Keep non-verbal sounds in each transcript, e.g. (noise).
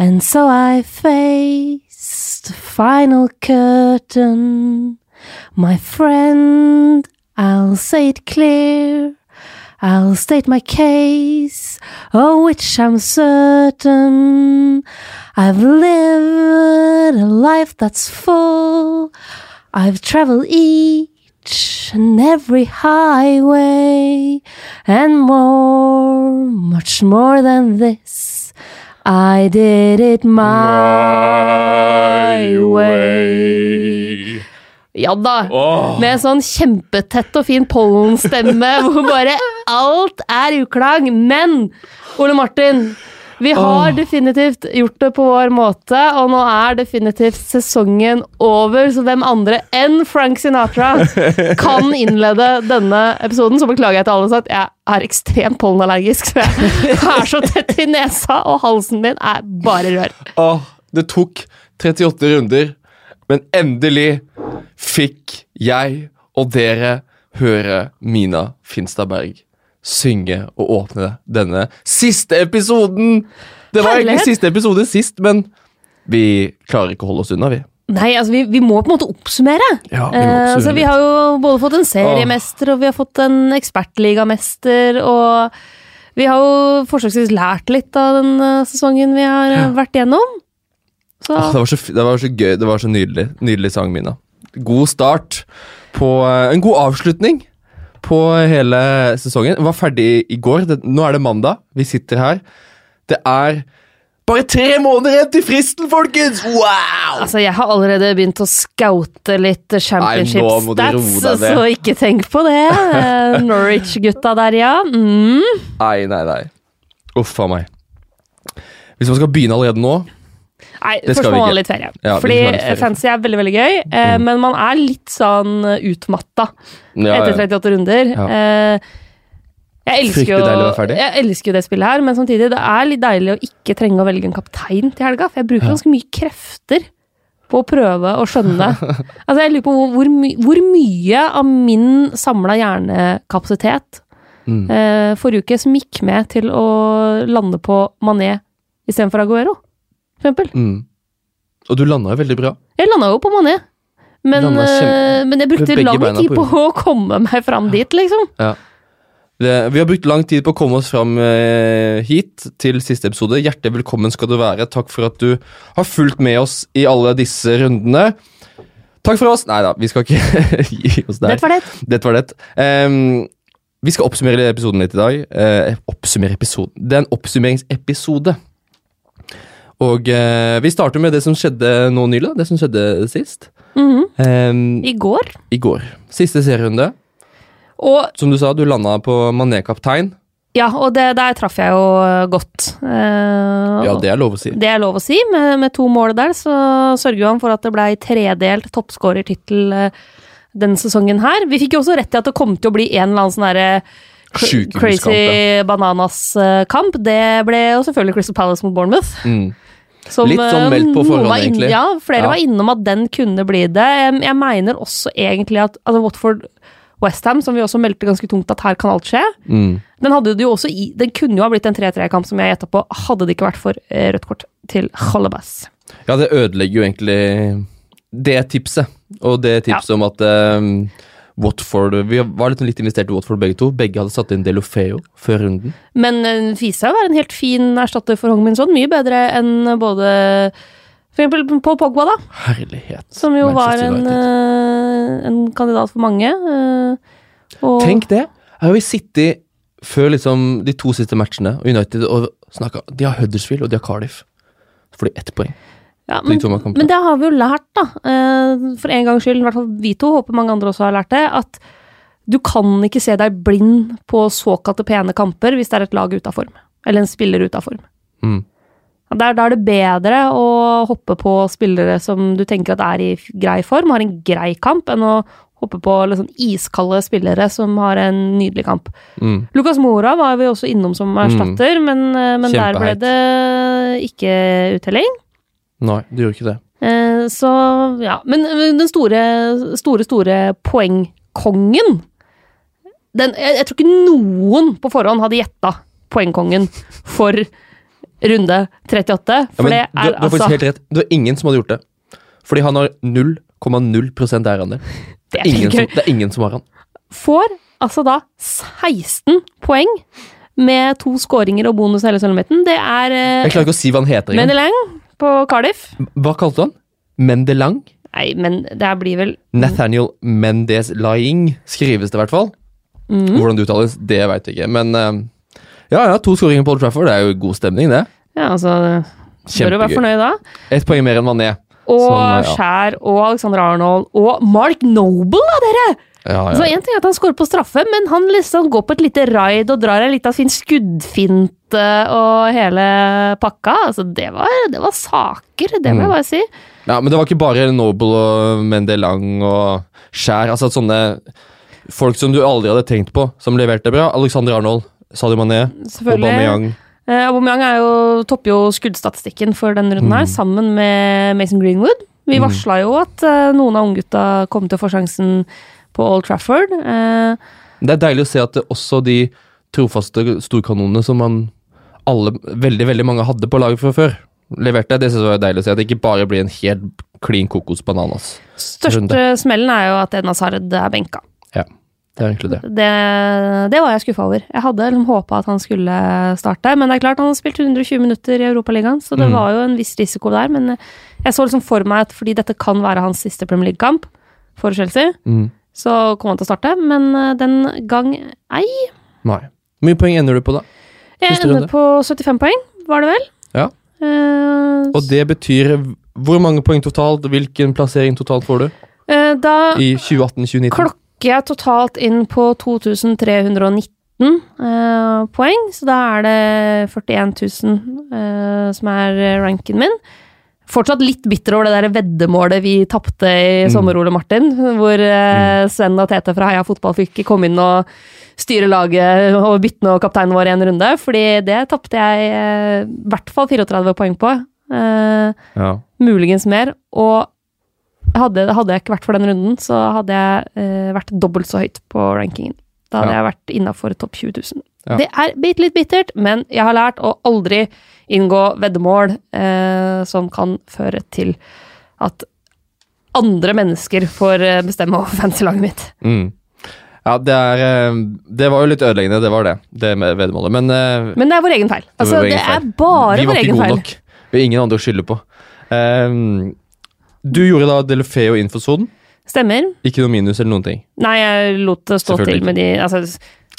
and so I face the final curtain. My friend, I'll say it clear. I'll state my case, of which I'm certain. I've lived a life that's full. I've traveled each and every highway, and more, much more than this. I did it my way. Ja da. Med en sånn kjempetett og fin pollenstemme (laughs) hvor bare alt er uklang. Men Ole Martin, vi har definitivt gjort det på vår måte, og nå er definitivt sesongen over, så hvem andre enn Frank Sinatra kan innlede denne episoden? Så beklager jeg til alle at jeg er ekstremt pollenallergisk, så jeg er så tett i nesa, og halsen min er bare rør. Åh, det tok 38 runder, men endelig fikk jeg og dere høre Mina Finstad Berg synge og åpne denne siste episoden! Det var Herlighet. egentlig siste episode sist, men vi klarer ikke å holde oss unna, vi. Nei, altså vi, vi må på en måte oppsummere. Ja, vi må Eh, oppsummere så vi har jo både fått en seriemester, og vi har fått en ekspertligamester, og vi har jo forsøksvis lært litt av den eh, sesongen vi har ja. vært gjennom. Så Ah, det, var så, det var så gøy, det var så nydelig. Nydelig sang, Mina. God start på eh, En god avslutning på hele sesongen. Den var ferdig i går. Det, nå er det mandag. Vi sitter her. Det er bare tre måneder igjen til fristen, folkens! Wow! altså, jeg har allerede begynt å scoute litt championship Nei, stats, så ikke tenk på det. Eh, Norwich-gutta der, ja. Mm. Nei, nei, nei. Uff a meg. Hvis man skal begynne allerede nå Nei, først må man ha litt ferie. Ja, Fordi ferie. Mm. fancy er veldig, veldig gøy, eh, men man er litt sånn eh, utmatta ja, etter ja. 38 runder. Eh, jeg elsker, jo, jeg elsker jo det spillet her, men samtidig det er litt deilig å ikke trenge å velge en kaptein til helga, for jeg bruker ganske mye krefter på å prøve å skjønne. (laughs) altså jeg lurer på hvor, hvor, my hvor mye av min samla hjernekapasitet Mm. eh, forrige uke som gikk med til å lande på Mané istedenfor Aguero, eksempel. Mm. Og du landa jo veldig bra. Jeg landa jo på Mané. Men, kjem... eh, men jeg brukte lang tid på på (laughs) å komme meg fram dit, liksom. Det, vi har brukt lang tid på å komme oss fram eh, hit til siste episode. Hjertelig velkommen skal du være. Takk for at du har fulgt med oss i alle disse rundene. Takk for oss. Nei da, vi skal ikke (laughs) gi oss der. Dette var det. Dette var det. Um, vi skal oppsummere episoden litt i dag. Uh, oppsummere episoden Det er en oppsummeringsepisode. Og eh, vi starter med det som skjedde nå nylig. Det som skjedde sist. Mhm. Ehm, I går. I går. Siste serierunde. Og Som du sa, du landa på Mané-kaptein. ja, og det, der traff jeg jo eh, godt. Eh, Ja, det er lov å si. det er lov å si. Med, med to mål der så sørger han for at det blei tredelt toppskårertittel eh, denne sesongen her. Vi fikk jo også rett i at det kom til å bli en eller annen sånn herre Crazy bananas-kamp. Det ble jo selvfølgelig Crystal Palace mot Bournemouth. Mm. Som, Litt sånn eh, meldt på forhånd, inn- egentlig. Ja, flere Ja. var innom at den kunne bli det. Jeg, jeg mener også egentlig at altså Watford Westham, som vi også meldte ganske tungt at her kan alt skje, Mm. den, også den kunne jo ha blitt en 3-3-kamp, som jeg gjetta på, hadde det ikke vært for eh, rødt kort til Holebas. Ja, det ødelegger jo egentlig det tipset. Og det tipset om at ehm, Watford Vi var litt, litt investert i Watford begge to. Begge hadde satt inn Delofeo før runden. Men uh, var seg å være en helt fin erstatter for Hongminson. Min Mye bedre enn både for eksempel på Pogba, da. Herlighet. Som jo var en, eh, en kandidat for mange. eh, og Tenk det! Jeg har jo sittet før liksom de to siste matchene United og snakka De har Huddersfield og de har Cardiff. Så får de ett poeng. Ja, men, men det har vi jo lært, da. eh, For en gangs skyld, i hvert fall vi to, håper mange andre også har lært det, at du kan ikke se deg blind på såkalte pene kamper hvis det er et lag ute av form. Eller en spiller ute av form. Mm. Da er det bedre å hoppe på spillere som du tenker at er i grei form, har en grei kamp, enn å hoppe på liksom iskalde spillere som har en nydelig kamp. Mm. Lucas Mora var vi også innom som erstatter, men, eh, men der ble det ikke uttelling. Nei, det gjorde ikke det. Eh, Så ja. Men den store, store, store poengkongen den, jeg, jeg tror ikke noen på forhånd hadde gjetta poengkongen for runde 38. For Ja, det du, er du har faktisk altså helt rett. Det var ingen som hadde gjort det. Fordi han har 0,0% (laughs) Det er Ingen som, det er ingen som har han. Får altså da 16 poeng med to skåringer og bonus hele sølvmeten. Det er Jeg uh, klarer ikke å si hva han heter engang. På Cardiff. Hva kalte han? Mendelang? Nei, men det her blir vel Nathaniel Mendes Lying skrives det i hvert fall. Mm. Hvordan det uttales, det veit jeg ikke. Men eh, ja, ja, to skåringer på Old Trafford. Det er jo god stemning, det. Ja, altså Bør jo være fornøyd da? Ett poeng mer enn Mané. Og Sånn, ja. Skjær og Alexander Arnold og Mark Noble, da, dere! Ja, Så Én ting er at han scorer på straffe, men han liksom går på et lite raid og drar en liten fin skuddfinte og hele pakka. Altså, det var, det var saker, det må jeg Mm. bare si. ja, Men det var ikke bare Noble og Mendelang og Skjær. Altså sånne folk som du aldri hadde tenkt på, som leverte bra. Alexander Arnold, Sadio Mané, Aubameyang. Eh, Aubameyang er jo, topper jo skuddstatistikken for denne runden her, Mm. sammen med Mason Greenwood. Vi Mm. varsla jo at eh, noen av unggutta kom til å få sjansen på Old Trafford. Eh, Det er deilig å se at også de trofaste storkanonene som man alle, veldig veldig mange hadde på laget fra før, leverte. Det synes jeg var deilig å se. At det ikke bare blir en helt klin kokos bananas. største Runde. smellen er jo at Edna Sard er benka. Ja, Det er egentlig det. Det, det var jeg skuffa over. Jeg hadde liksom håpa at han skulle starte, men det er klart han har spilt 120 minutter i Europaligaen, så det Mm. var jo en viss risiko der. Men jeg så liksom for meg at fordi dette kan være hans siste Premier League-kamp for Chelsea, Mm. Så kommer han til å starte, men eh, den gang ei. Nei. Hvor mye poeng ender du på, da? Jeg Siste ender runde. på 75 poeng, var det vel? Ja. Uh, Og det betyr hvor mange poeng totalt? Hvilken plassering totalt får du Uh, da i 2018-2019? klokker jeg totalt inn på 2319 uh, poeng, så da er det 41 000 eh, som er ranken min. Fortsatt litt bitter over det der veddemålet vi tapte i Mm. sommer, Ole Martin. Hvor eh, Sven og Tete fra Heia Fotball fikk komme inn og styre laget og bytte nå kapteinen vår i en runde. Fordi det tapte jeg eh, i hvert fall 34 poeng på. Eh, Ja. muligens mer. Og hadde, hadde jeg ikke vært for den runden, så hadde jeg vært dobbelt så høyt på rankingen. Da hadde Ja. jeg vært innafor topp 20 000. Ja. Det er litt bittert, men jeg har lært å aldri inngå veddemål eh, som kan føre til at andre mennesker får eh, bestemme over (laughs) fancy-laget mitt. Mm. Ja, det er eh, Det var jo litt ødeleggende, det var det. Det med veddemålet. Men eh, Men det er vår egen feil. Altså, vår det egen feil. er bare vi var ikke gode nok. Vi har ingen andre å skylde på. Eh, du gjorde da Delofeo inn for sonen. Stemmer. Ikke noe minus eller noen ting. Nei, jeg lot det stå til med de altså,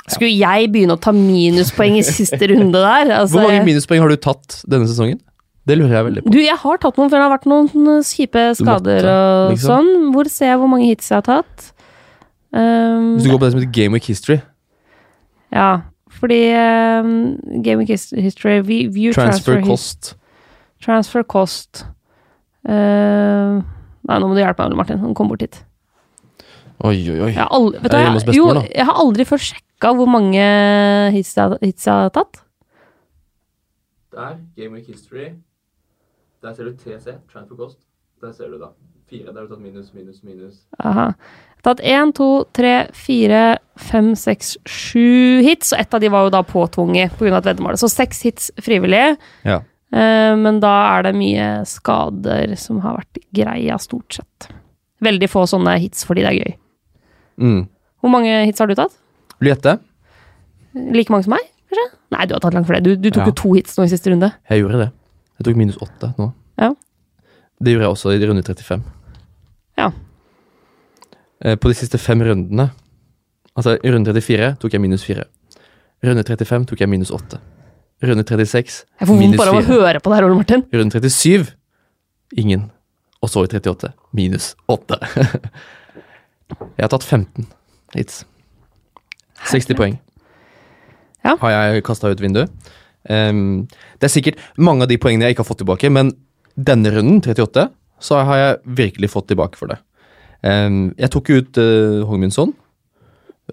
Skulle jeg begynne å ta minuspoeng i siste runde der? (laughs) Altså, Hvor mange minuspoeng har du tatt denne sesongen? Det lurer jeg veldig på. Du, jeg har tatt noen, for det har vært noen eh, kjipe skader måtte, og liksom. sånn. Hvor ser jeg hvor mange hits jeg har tatt? Um, Hvis du går på det som heter Game Week History, Ja, fordi um, Game Week History vi- View transfer, transfer, cost transfer cost Uh, Nei, nå må du hjelpe meg, Martin. Kom bort hit. Oi, oi, oi. Jeg har aldri, du, jeg, jo, jeg har aldri først sjekka hvor mange hits jeg, hits jeg har tatt. Der, Game Week History. Der ser du TC, transfer cost. Der ser du da. Fire. Der har du tatt minus, minus, minus. Aha. Jeg har tatt én, to, tre, fire, fem, seks, sju hits, og ett av de var jo da påtvunget pga. et veddemål. Så seks hits frivillig. Ja. Eh, men da er det mye skader som har vært greia, stort sett. Veldig få sånne hits fordi det er gøy. Mm. Hvor mange hits har du tatt? Vil du gjette? Like mange som meg, kanskje? Nei, du har tatt langt flere. Du, du tok Ja. jo to hits nå i siste runde. Jeg gjorde det. Jeg tok minus åtte nå. Ja. Det gjorde jeg også i runde 35. Ja. Eh, På de siste fem rundene Altså, i runde 34 tok jeg minus fire. Runde 35 tok jeg minus åtte. Runde 36 Jeg får vondt bare av å høre på det her, Ole Martin. Runde 37 ingen. Og så i 38 minus åtte. (laughs) jeg har tatt 15 hits. 60 poeng. Ja. Har jeg kasta ut vinduet. Um, det er sikkert mange av de poengene jeg ikke har fått tilbake, men denne runden, 38, så har jeg virkelig fått tilbake for det. Um, jeg tok ut uh, Hongminson.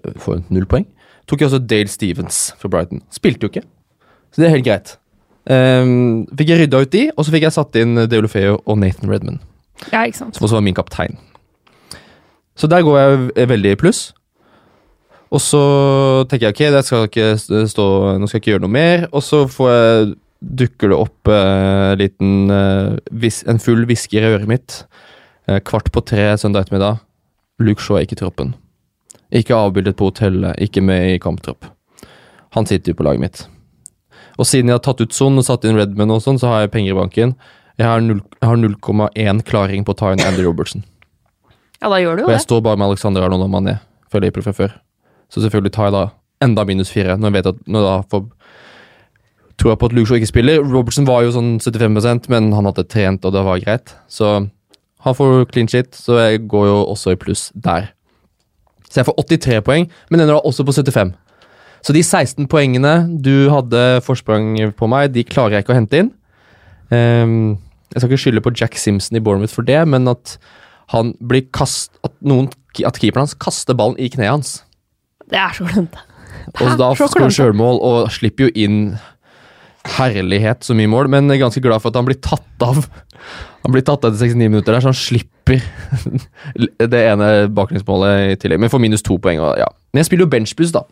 eh, Får null poeng. Tok jeg også Dale Stevens fra Brighton. Spilte jo ikke, så det er helt greit. Um, fikk jeg rydda ut de, og så fikk jeg satt inn Deolofeo og Nathan Redman, Ja, ikke sant. som også var min kaptein. Så der går jeg veldig i pluss. Og så tenker jeg ok, det skal ikke stå, nå skal jeg ikke gjøre noe mer. Og så får jeg dukker det opp eh, liten, eh, vis, en full hvisker i øret mitt. Eh, kvart på tre søndag ettermiddag. Luke Shaw er ikke i troppen. Ikke avbildet på hotellet, ikke med i kamptropp. Han sitter jo på laget mitt. Og siden jeg har tatt ut Son og satt inn Redman og sånn, så har jeg penger i banken. Jeg har 0,1 klaring på å ta inn Andy Robertson. Ja, da gjør du jo det. og jeg står bare med Alexander Arnold og Mané føler jeg fra før. Så selvfølgelig tar jeg da enda minus fire, når jeg vet at når da får tror jeg på at Luke Shaw ikke spiller. Robertson var jo sånn 75% men han hadde trent, og det var greit. Så han får clean shit, så jeg går jo også i pluss der. Så jeg får 83 poeng, men ender da også på 75. Så de 16 poengene du hadde forsprang på meg, de klarer jeg ikke å hente inn. Um, jeg skal ikke skylde på Jack Simpson i Bournemouth for det, men at han blir kast... At, noen, at keeperen hans kaster ballen i kneet hans. Det er så klønete. Og da skårer sjølmål og slipper jo inn herlighet så mye mål, men jeg er ganske glad for at han blir tatt av. Han blir tatt av etter 69 minutter der, så han slipper (laughs) det ene baklengsmålet i tillegg. Men får minus to poeng. Og, ja. Men jeg spiller jo benchbuss, da.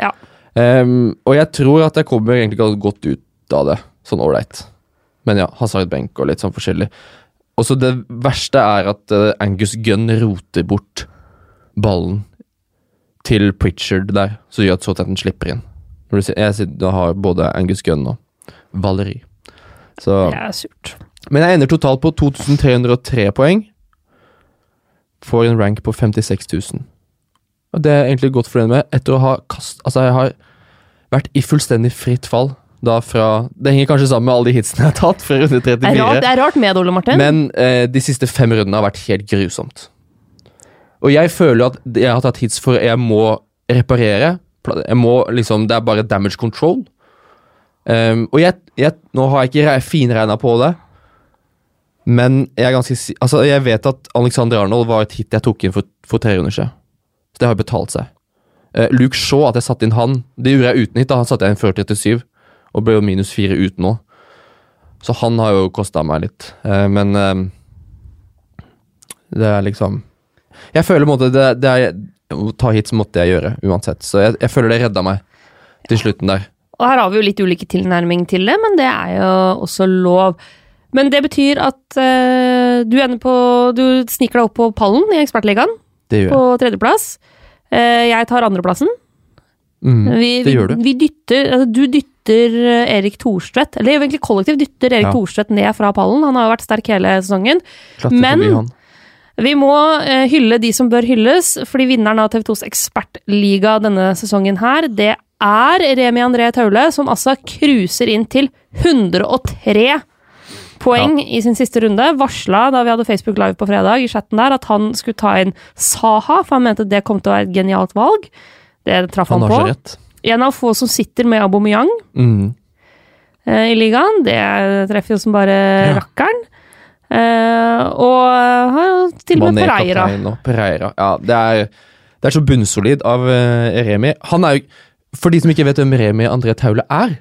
Ja. Um, og jeg tror at jeg kommer egentlig godt ut av det, sånn ålreit. Men ja, Hazard benk og litt sånn forskjellig. Og så det verste er at eh, Angus Gunn roter bort ballen til Pritchard der, så gjør at Southampton slipper inn. Når du ser, jeg sitter- har både Angus Gunn og Valeri. Så, Det er surt. men jeg ender totalt på 2303 poeng. Får en rank på 56 000. Og det er jeg egentlig godt fornøyd med, etter å ha kast... Altså, jeg har vært i fullstendig fritt fall. Da fra Det henger kanskje sammen med alle de hitsene jeg har tatt fra runde Det er 34. rart, det er rart med Ole Martin. Men eh, de siste fem rundene har vært helt grusomt. Og jeg føler at jeg har tatt hits for jeg må reparere. Jeg må liksom Det er bare damage control. Um, og jeg, jeg Nå har jeg ikke re- finregna på det, men jeg er ganske Altså, jeg vet at Alexander Arnold var et hit jeg tok inn for, for tre runder siden. Så det har betalt seg. Uh, Luke Shaw, at jeg satte inn han, det gjorde jeg uten hit. da Han satte jeg inn 40-37, og ble jo minus fire uten nå. Så han har jo kosta meg litt. Uh, men uh, det er liksom Jeg føler måte det, det er, Å ta hit så måtte jeg gjøre, uansett. Så jeg, jeg føler det redda meg til slutten der. Og her har vi jo litt ulike tilnærming til det, men det er jo også lov. Men det betyr at uh, du ender på Du sniker deg opp på pallen i Ekspertligaen, på tredjeplass. Uh, jeg tar andreplassen. Mm, Vi, det gjør du. Vi, vi dytter, altså, du dytter eh, Erik Thorstvedt, eller egentlig kollektivt dytter Erik Ja. Thorstvedt ned fra pallen. Han har jo vært sterk hele sesongen. Klatter men- forbi han. Vi må eh, hylle de som bør hylles, fordi vinneren av TV2s ekspertliga denne sesongen her, det er Remi André Taule, som altså cruiser inn til 103 poeng i sin siste runde. Varsla da vi hadde Facebook Live på fredag i chatten der, at han skulle ta inn Saha, for han mente det kom til å være et genialt valg. Det traff han, Han på. rett. En av få som sitter med Aubameyang Mm. eh, i ligaen. Det treffer jo som bare Ja. rakkeren. Eh, og har jo til og med Pereira. og Pereira. Ja, det er, det er så bunnsolid av eh, Remi. Han er jo For de som ikke vet hvem Remi André Taule er,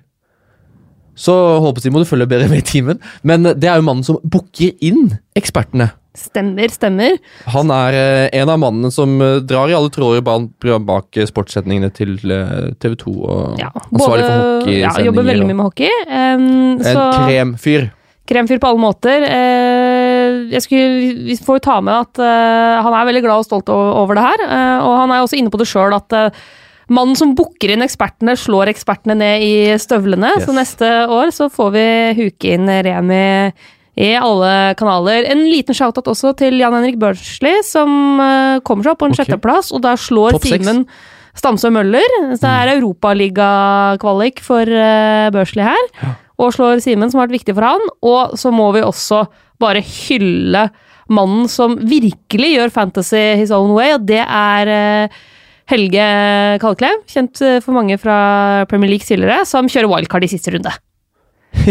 så håper jeg må du følge bedre med i timen. Men det er jo mannen som booker inn ekspertene. Stemmer, stemmer. Han er eh, en av mannene som eh, drar i alle tråder bak, eh, til eh, TV 2 og Ja, ansvarlig for hockeysendinger. Ja, jobber veldig mye med hockey. Um, En kremfyr. kremfyr på alle måter. Eh, jeg skulle, vi får ta med at uh, han er veldig glad og stolt over det her. Uh, og han er også inne på det sjøl at uh, mannen som booker inn ekspertene, slår ekspertene ned i støvlene. Yes. Så neste år så får vi huke inn Remi i alle kanaler. En liten shout-out også til Jan Henrik Børsli, som kommer seg opp på en okay. sjetteplass, og da slår. Simen Stamsø Møller. Så det er europaligakvalik for Børsli her. Og slår Simen, som har vært viktig for han. Og så må vi også bare hylle mannen som virkelig gjør fantasy his own way, og det er eh, Helge Kalklev. Kjent eh, for mange fra Premier League tidligere, som kjører wildcard i siste runde. (laughs)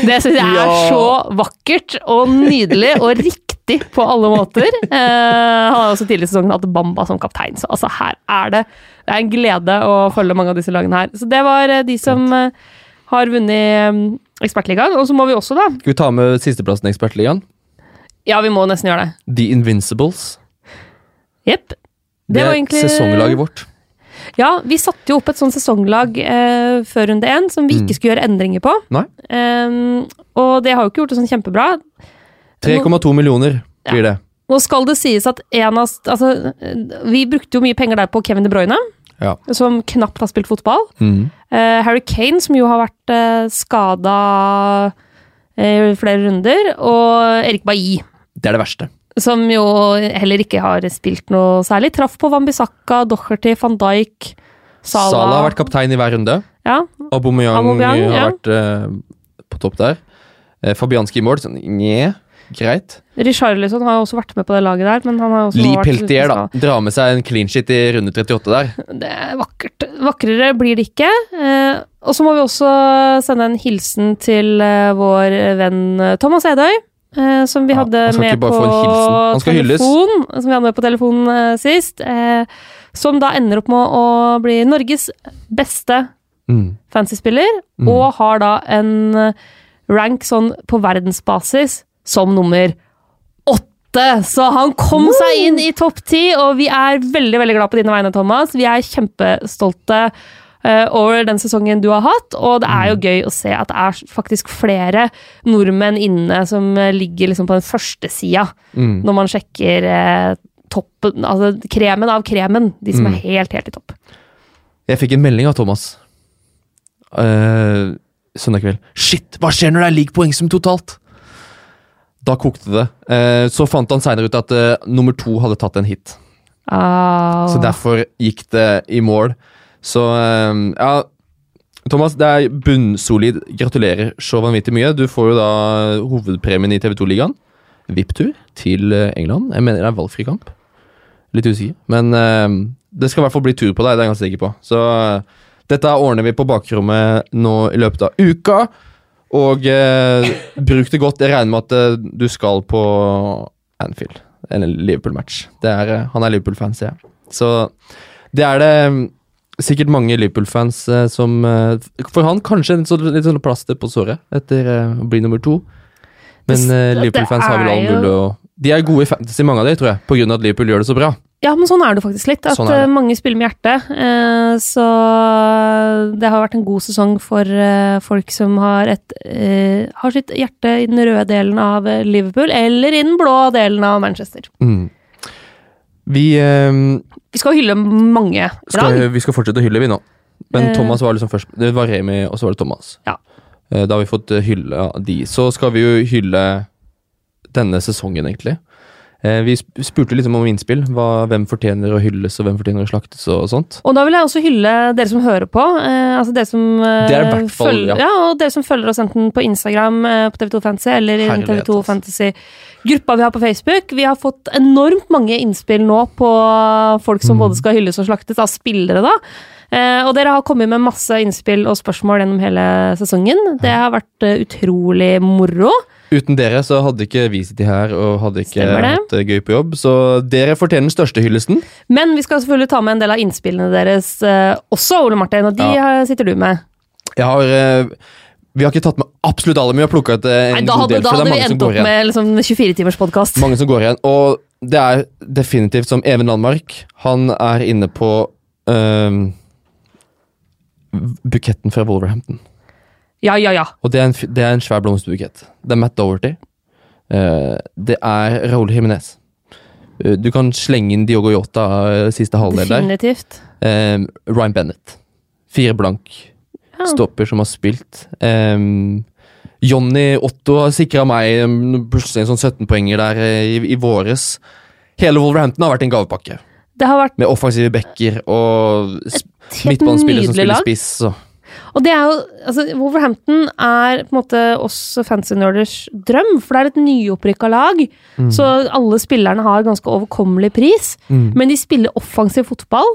Det syns jeg er så vakkert og nydelig og riktig på alle måter. Eh, han har også tidligere i sesongen hatt Bamba som kaptein, så altså her er det Det er en glede å følge mange av disse lagene her. Så det var eh, de som har vunnet Ekspertligaen. Og så må vi også, da Skal vi ta med sisteplassen i Ekspertligaen? Ja, vi må nesten gjøre det. The Invincibles. Jepp. Det, Det var egentlig sesonglaget vårt. Ja, vi satte jo opp et sånt sesonglag eh, før runde én som vi Mm. ikke skulle gjøre endringer på. Nei. Um, og det har jo ikke gjort det sånn kjempebra. 3,2 millioner blir det. Nå skal det sies at en av altså, Vi brukte jo mye penger der på Kevin De Bruyne, Ja. som knapt har spilt fotball. Mm. Uh, Harry Kane, som jo har vært uh, skada i flere runder. Og Erik Bailly, Det er det verste. som jo heller ikke har spilt noe særlig. Traff på Wambisaka, Docherty, van Dijk, Salah. Salah har vært kaptein i hver runde. Ja, Aubameyang, Aubameyang, har ja. vært eh, på topp der. Eh, Fabianski i mål, sånn nje, greit. Richarlison har også vært med på det laget der, men han har også Lee Peltier, da. Drar med seg en clean shit i runde 38 der. Det er vakkert. Vakrere blir det ikke. Eh, og så må vi også sende en hilsen til eh, vår venn eh, Thomas Edøy. eh, som vi hadde med på telefon. Som vi hadde med på telefon sist. Eh, som da ender opp med å bli Norges beste Mm. fancy-spiller. Mm. Og har da en rank sånn på verdensbasis som nummer åtte. Så han kom seg inn i topp ti, og vi er veldig veldig glad på dine vegne, Thomas. Vi er kjempestolte eh, over den sesongen du har hatt, og det er jo gøy å se at det er faktisk flere nordmenn inne som eh, ligger liksom på den første sida, Mm. når man sjekker eh, toppen, altså kremen av kremen, de som Mm. er helt, helt i topp. Jeg fikk en melding av Thomas uh, søndag kveld. Shit, hva skjer når det er lik poengsum totalt? Da kokte det. Eh, så fant han seinere ut at eh, nummer to hadde tatt en hit. Oh. Så derfor gikk det i mål. Så eh, ja Thomas, det er bunnsolid. Gratulerer så vanvittig mye. Du får jo da hovedpremien i TV2-ligaen. VIP-tur til England. Jeg mener det er valgfri kamp. Litt usikker. Men det skal i hvert fall bli tur på deg, det er jeg ganske sikker på. Så dette ordner vi på bakrommet nå i løpet av uka. Og eh, bruk det godt. Jeg regner med at eh, du skal på Anfield. En Liverpool-match. Er, eh, Han er Liverpool-fan, sier jeg. Så det er det mm, sikkert mange Liverpool-fans eh, som eh, For han kanskje en sånn- litt sånn plaster på såret etter eh, å bli nummer to. Men eh, Liverpool-fans har vel all mulig å De er gode i fantasy, mange av de, tror jeg, på grunn av at Liverpool gjør det så bra. Ja, men sånn er det faktisk litt. At Sånn eh, mange spiller med hjertet. Eh, så det har vært en god sesong for eh, folk som har, et, eh, har sitt hjerte i den røde delen av eh, Liverpool, eller i den blå delen av Manchester. Mm. Vi, eh, Vi skal hylle mange skal, vi skal fortsette å hylle, vi nå. Men Eh. Thomas var liksom først. Det var Remi, og så var det Thomas. Ja. Eh, Da har vi fått hylle hylle de. Så skal vi jo hylle denne sesongen, egentlig. Eh, Vi spurte liksom om innspill. Hva, hvem fortjener å hylles, og hvem fortjener å slaktes, og sånt. Og da vil jeg også hylle dere som hører på. Eh, altså dere som eh, fall, følger, ja. Og dere som følger oss enten på Instagram eh, på TV2 Fantasy eller i den TV2 altså. Fantasy-gruppa vi har på Facebook. Vi har fått enormt mange innspill nå på folk som Mm. både skal hylles og slaktes, av spillere, da. Eh, og dere har kommet med masse innspill og spørsmål gjennom hele sesongen. Det har vært eh, utrolig moro. Uten dere så hadde ikke vi sittet her og hadde ikke hatt det gøy på jobb. Så dere fortjener den største hyllesten. Men vi skal selvfølgelig ta med en del av innspillene deres eh, også, Ole Martin, og de Ja. eh, sitter du med. Jeg har eh, Vi har ikke tatt med absolutt alle, men vi har plukka ut eh, en Nei, da god hadde, del. da hadde vi endt opp igjen. med liksom, 24-timers podkast. Mange som går igjen. Og det er definitivt som Even Landmark. Han er inne på um, buketten fra Wolverhampton. Ja, ja, ja. Og det er en, det er en svær blomsterbukett. Det er Matt Doherty. Uh, det er Raúl Jiminez. Uh, du kan slenge inn Diogo Jota uh, siste halvdel der. Definitivt. Eh, Ryan Bennett. Fire blank. Ja. Stopper som har spilt. Um, Jonny Otto har sikra meg um, plutselig en sånn 17-poenger der eh, i, i våres. Hele Wolverhampton har vært en gavepakke, Det har vært med offensive backer og midtbanespillere som spiller lag. spiss. Og. Og det er jo, altså, Wolverhampton er på en måte oss fancy-nerders drøm, for det er et nyopprykka lag. Så alle spillerne har ganske overkommelig pris, Mm. men de spiller offensiv fotball.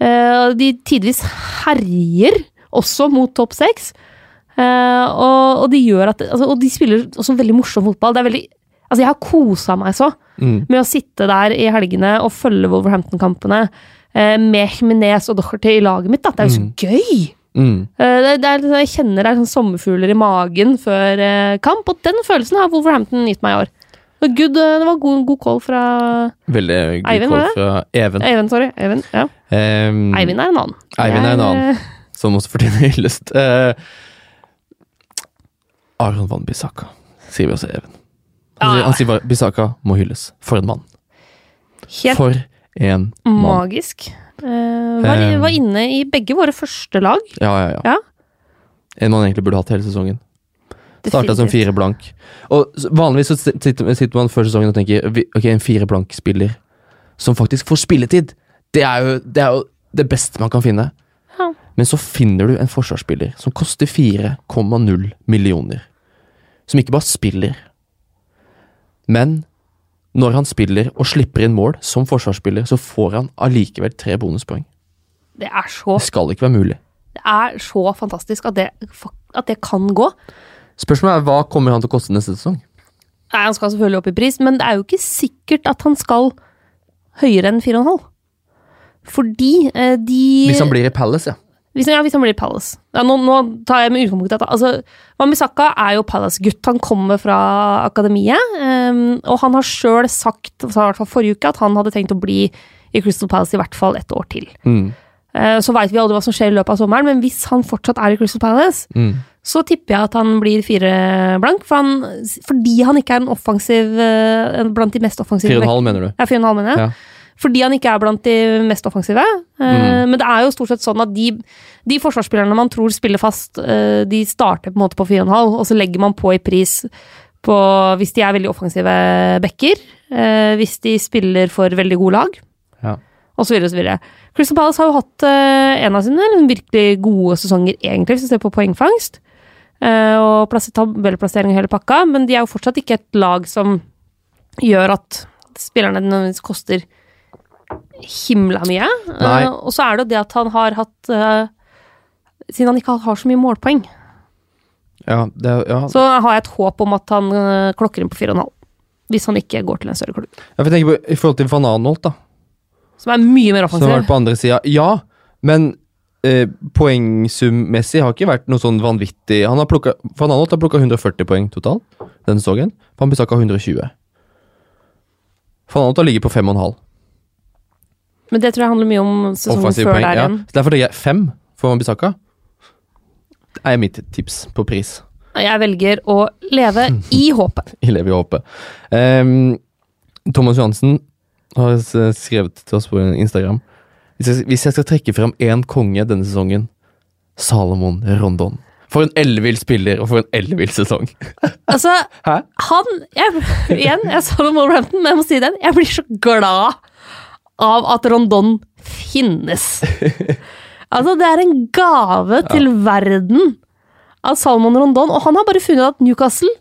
Eh, de tidvis herjer også mot topp seks. Eh, og, og de gjør at altså, Og de spiller også veldig morsom fotball. Det er veldig Altså, jeg har kosa meg så Mm. med å sitte der i helgene og følge Wolverhampton-kampene eh, med Jimenez og Docherty i laget mitt. Da. Det er jo så Mm. gøy! Mm. Eh, Det, det er, jeg kjenner det er sånn sommerfugler i magen før eh, kamp, og den følelsen har Wolverhampton gitt meg i år. Good, eh, det var god, god call fra Veldig god Eivind, call fra Even. Eivind. sorry. Eivind, ja. um, Eivind er en annen. Eivind er en annen. som også fortjener hyllest. Uh, Aron van Bissaka, sier vi også Even. Han, sier, han sier bare 'Bissaka må hylles'. For en mann. Helt For en mann. magisk. Eh, var, Eh. var inne i begge våre første lag. Ja, ja, ja. Ja. En man egentlig burde hatt hele sesongen. Starta som fire blank. Og vanligvis så sitter, sitter man før sesongen og tenker ok, en fire blank-spiller som faktisk får spilletid, det er, jo, det er jo det beste man kan finne. Ja. Men så finner du en forsvarsspiller som koster 4,0 millioner. Som ikke bare spiller, men når han spiller og slipper inn mål som forsvarsspiller, så får han allikevel tre bonuspoeng. Det er så, Det skal ikke være mulig. det er så fantastisk at det, at det kan gå. Spørsmålet er hva kommer han til å koste neste sesong? Nei, Han skal selvfølgelig opp i pris, men det er jo ikke sikkert at han skal høyere enn 4,5. Fordi eh, de Hvis han blir i Palace, ja. Hvis, ja, hvis han blir Palace. Ja, nå, nå tar jeg med utgangspunkt i at altså, Mamisaka er jo Palace-gutt. Han kommer fra akademiet. Um, og han har sjøl sagt, sa i hvert fall forrige uke, at han hadde tenkt å bli i Crystal Palace i hvert fall et år til. Mm. Uh, så veit vi aldri hva som skjer i løpet av sommeren, men hvis han fortsatt er i Crystal Palace, Mm. så tipper jeg at han blir fire blank. For han, fordi han ikke er en offensiv uh, blant de mest offensive Fire og en halv, mener du? Ja, fire og en halv, mener jeg. Ja. Fordi han ikke er blant de mest offensive. Mm. Men det er jo stort sett sånn at de, de forsvarsspillerne man tror spiller fast, eh, de starter på en måte på 4,5, og så legger man på i pris på hvis de er veldig offensive backer, eh, hvis de spiller for veldig gode lag, Ja. så videre. Crystal Palace har jo hatt en av sine liksom, virkelig gode sesonger, egentlig, hvis du ser på poengfangst. og plass- tabellplassering og hele pakka, men de er jo fortsatt ikke et lag som gjør at spillerne nødvendigvis koster himla mye. Eh, og så er det jo det at han har hatt uh, Siden han ikke har så mye målpoeng, Ja, det, ja. så har jeg et håp om at han uh, klokker inn på 4,5. Hvis han ikke går til en større klubb. Jeg får tenke på, I forhold til van Anholt, da, Som er mye mer som har vært offensiv. på andre sida. Ja, men eh, poengsummessig har ikke vært noe sånn vanvittig Han har plukket, Van Anholt har plukka 140 poeng totalt denne sesongen. Van Bissaka 120. Van Anholt har ligget på 5,5 Men det tror jeg handler mye om sesongen offensive før poeng. der Ja. igjen. Så Derfor tenker jeg 5 for Van Bissaka. Det er mitt tips på pris. Jeg velger å leve i (laughs) håpet. I håpet. Um, Thomas Johansen har skrevet til oss på Instagram Hvis jeg, hvis jeg skal trekke fram én konge denne sesongen Salomon Rondon. For en ellevill spiller, og for en ellevill sesong. (laughs) Altså, Hæ? han jeg, Igjen, jeg sa det om Wolverhampton, men jeg må si den. Jeg blir så glad av at Rondon finnes. (laughs) Altså, det er en gave til verden av Salmon Rondon, og han har bare funnet at Newcastle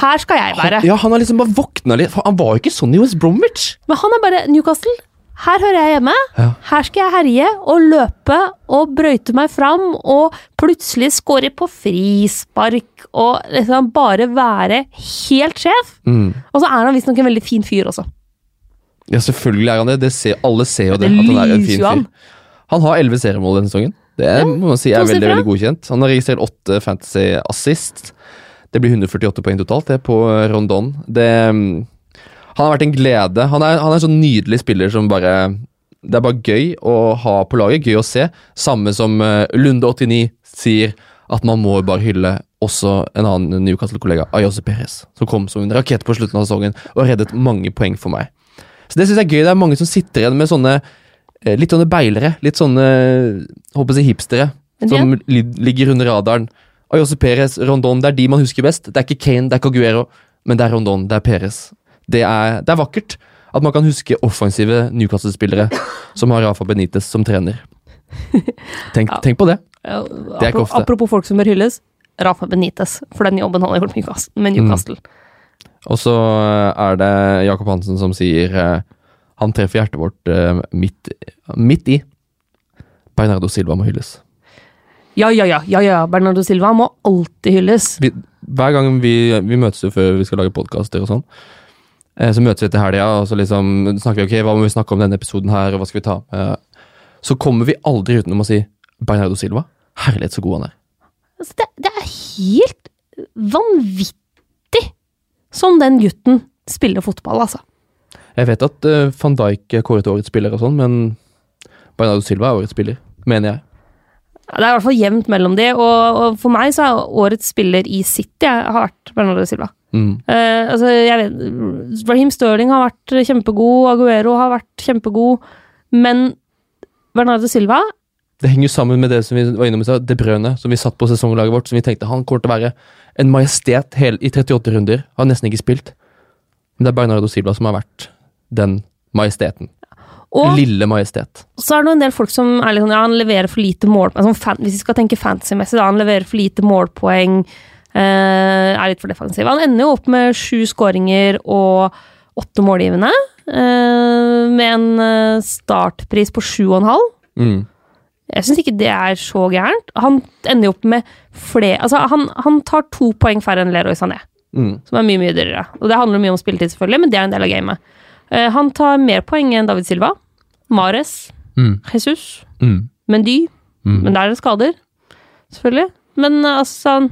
Her skal jeg være. Ja, Han har liksom bare våkna litt. Han var jo ikke sånn i West Bromwich. Men han er bare Newcastle. Her hører jeg hjemme. Ja. Her skal jeg herje og løpe og brøyte meg fram og plutselig score på frispark og liksom bare være helt sjef. Mm. Og så er han visstnok en veldig fin fyr også. Ja, selvfølgelig er han det. det ser, alle ser jo det. Det at han er en fin fyr. Han har elleve seriemål denne sesongen. Det er, må man si er veldig veldig godkjent. Han har registrert åtte fantasy assist. Det blir 148 poeng totalt det er på Rondon. Det, mm, han har vært en glede. Han er, han er en sånn nydelig spiller som bare Det er bare gøy å ha på laget, gøy å se. Samme som eh, Lunde89 sier, at man må bare hylle også en annen Newcastle-kollega, Ayose Perez, som kom som en rakett på slutten av sesongen og reddet mange poeng for meg. Så det synes jeg er gøy. Det er mange som sitter igjen med sånne eh, litt sånne beilere. Litt sånne håper jeg hipstere. Som li ligger under radaren. Ayose Perez, Rondon, det er de man husker best. Det er ikke Kane, det er ikke Aguero, men det er Rondon, det er Perez. Det er, det er vakkert at man kan huske offensive Newcastle-spillere som har Rafa Benitez som trener. Tenk, Ja. tenk på det. Ja, er ikke ofte. Apropos folk som bør hylles. Rafa Benitez, for den jobben han har gjort med Newcastle- Mm. Og så er det Jakob Hansen som sier eh, han treffer hjertet vårt eh, midt, midt i. Bernardo Silva må hylles. Ja, ja, ja, ja, ja. Bernardo Silva må alltid hylles. vi, hver gang vi, vi møtes jo før vi skal lage podkaster og sånn, eh, så møtes vi etter helga, og så liksom snakker vi ok, hva må vi snakke om denne episoden her, og hva skal vi ta? med? så kommer vi aldri utenom å si Bernardo Silva. Herlighet, så god han er. Altså, det, det er helt vanvittig som den gutten spiller fotball, altså. Jeg vet at uh, van Dijk er kåret til årets spiller og sånn, men Bernardo Silva er årets spiller, mener jeg. Det er i hvert fall jevnt mellom de, og, og for meg så er årets spiller i City jeg har vært Bernardo Silva. Mm. Uh, altså, jeg vet Raheem Sterling har vært kjempegod, Aguero har vært kjempegod, men Bernardo Silva Det henger jo sammen med det som vi var innom i stad, De Brøne, som vi satt på sesonglaget vårt, som vi tenkte han kommer til å være en majestet hel, i 38 runder. Har nesten ikke spilt. Men det er Bernardo Silva som har vært den majesteten. og Lille majestet. så er det en del folk som er litt sånn, ja, han leverer for lite mål altså, fan, Hvis vi skal tenke fantasy-messig, da, han leverer for lite målpoeng, eh, er litt for defensiv. Han ender jo opp med sju skåringer og åtte målgivende, eh, med en eh, startpris på sju og en halv. Mm. Jeg syns ikke det er så gærent. Han ender jo opp med flere Altså, han, han tar to poeng færre enn Leroy Sané, Mm. som er mye, mye dyrere. Og det handler mye om spilletid, selvfølgelig, men det er en del av gamet. Uh, han tar mer poeng enn David Silva. Mares, Mm. Jesus, Mm. Mendy. Mm. Men der er det skader, selvfølgelig. Men uh, altså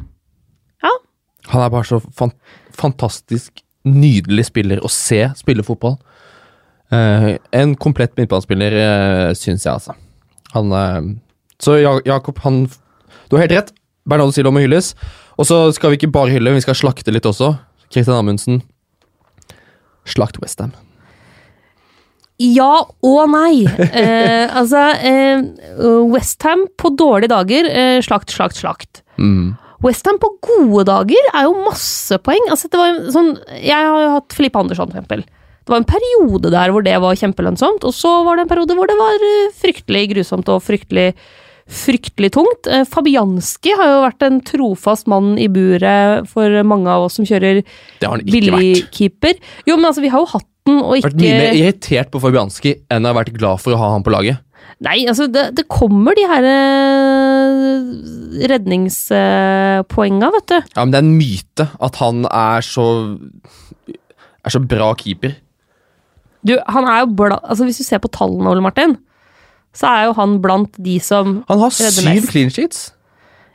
Han er bare så fan fantastisk nydelig spiller å se spille fotball. Uh, en komplett midtbanespiller, uh, syns jeg, altså. Han eh, Så Jakob, han Du har helt rett. Bernardo Silva må hylles. Og så skal vi ikke bare hylle, vi skal slakte litt også. Kristian Amundsen. Slakt Westham. Ja og nei. Eh, (laughs) altså, eh, Westham på dårlige dager, eh, slakt, slakt, slakt. Mm. Westham på gode dager er jo masse poeng. Altså, det var sånn, jeg har jo hatt Filippe Andersson, for eksempel. Det var en periode der hvor det var kjempelønnsomt, og så var det en periode hvor det var eh, fryktelig grusomt og fryktelig, fryktelig tungt. Eh, Fabianski har jo vært en trofast mann i buret for mange av oss som kjører billigkeeper. Jo, men altså, vi har jo hatt den, og ikke Vært mye mer irritert på Fabianski enn jeg har vært glad for å ha han på laget. Nei, altså, det, det kommer de her eh, redningspoenga, vet du. Ja, men det er en myte at han er så Er så bra keeper. Du, han er jo blant Altså, hvis du ser på tallene, Ole Martin, så er jo han blant de som Han har syv clean sheets.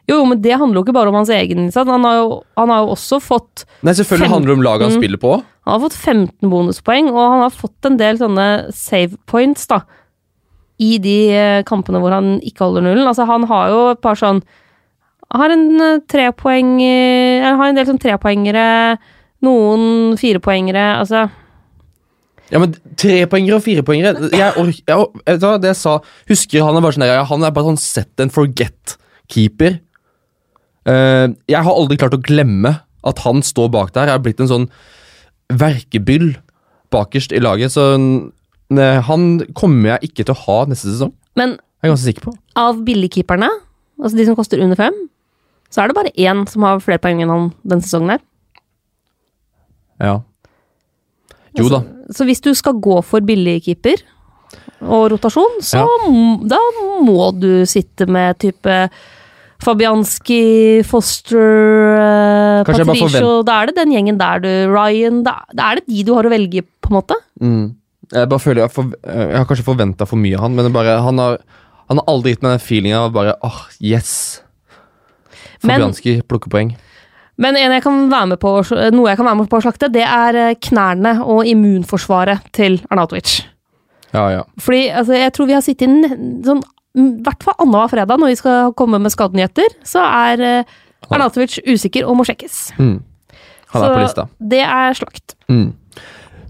Jo, men det handler jo ikke bare om hans egen innsats. Han han har jo også fått Nei, selvfølgelig 15, handler det om laget han Mm. spiller på. Han har fått 15 bonuspoeng, og han har fått en del sånne save points, da. I de eh, kampene hvor han ikke holder nullen. Altså, han har jo et par sånn Har en eh, trepoeng eh, har en del sånn trepoengere, noen firepoengere, altså Ja, men trepoengere og firepoengere jeg, ork- jeg, vet du hva, Det jeg sa Husker han er bare sånn der, Han er bare sånn set and forget-keeper. Uh, jeg har aldri klart å glemme at han står bak der. Jeg har blitt en sånn verkebyll bakerst i laget, så ne, han kommer jeg ikke til å ha neste sesong. Men Jeg er ganske sikker på. av billigkeeperne, altså de som koster under fem, så er det bare én som har flere poeng enn han denne sesongen her. Ja. Jo da. Så hvis du skal gå for billigkeeper og rotasjon, så Ja. da må du sitte med type Fabianski, Foster, eh, Kanskje Patricio Da er det den gjengen der du Ryan Da da er det de du har å velge, på en måte. Mm. Jeg bare føler jeg, for, jeg har kanskje forventa for mye av han, men bare, han, har, han har aldri gitt meg den feelinga av bare åh, yes. Fabianski plukker poeng. Men en jeg på, noe jeg kan være med på å slakte, det er eh, knærne og immunforsvaret til Arnautovic. Ja, ja. Fordi altså, jeg tror vi har sittet inn sånn i hvert fall annenhver fredag når vi skal komme med skadenyheter, så er eh, Arnautovic usikker og må sjekkes. Mm. Han er Så på lista. Det er slakt. Mm.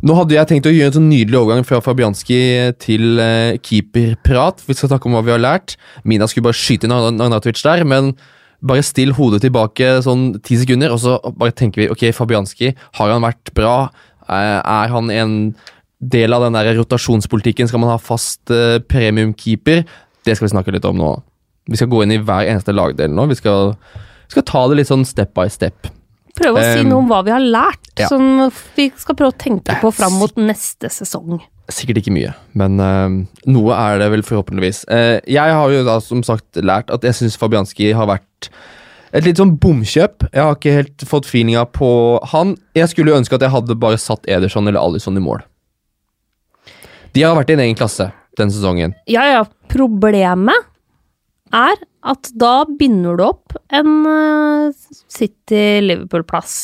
Nå hadde jeg tenkt å gjøre en sånn nydelig overgang fra Fabianski til eh, keeperprat. Vi skal snakke om hva vi har lært. Mina skulle bare skyte inn Arn- Arnautovic der, men bare still hodet tilbake sånn ti sekunder, og så bare tenker vi ok, Fabianski, har han vært bra? Eh, Er han en del av den der rotasjonspolitikken? Skal man ha fast eh, premiumkeeper? Det skal vi snakke litt om nå. Vi skal gå inn i hver eneste lagdel nå. Vi skal, skal ta det litt sånn step by step. Prøve å si Um, noe om hva vi har lært, ja. som vi skal prøve å tenke på fram mot neste sesong. Sikkert ikke mye, men uh, noe er det vel forhåpentligvis. Uh, jeg har jo da som sagt lært at jeg syns Fabianski har vært et litt sånn bomkjøp. Jeg har ikke helt fått feelinga på han. Jeg skulle jo ønske at jeg hadde bare satt Ederson eller Alison i mål. De har vært i en egen klasse den sesongen. Ja, ja, problemet er at da binder du opp en eh, City-Liverpool-plass.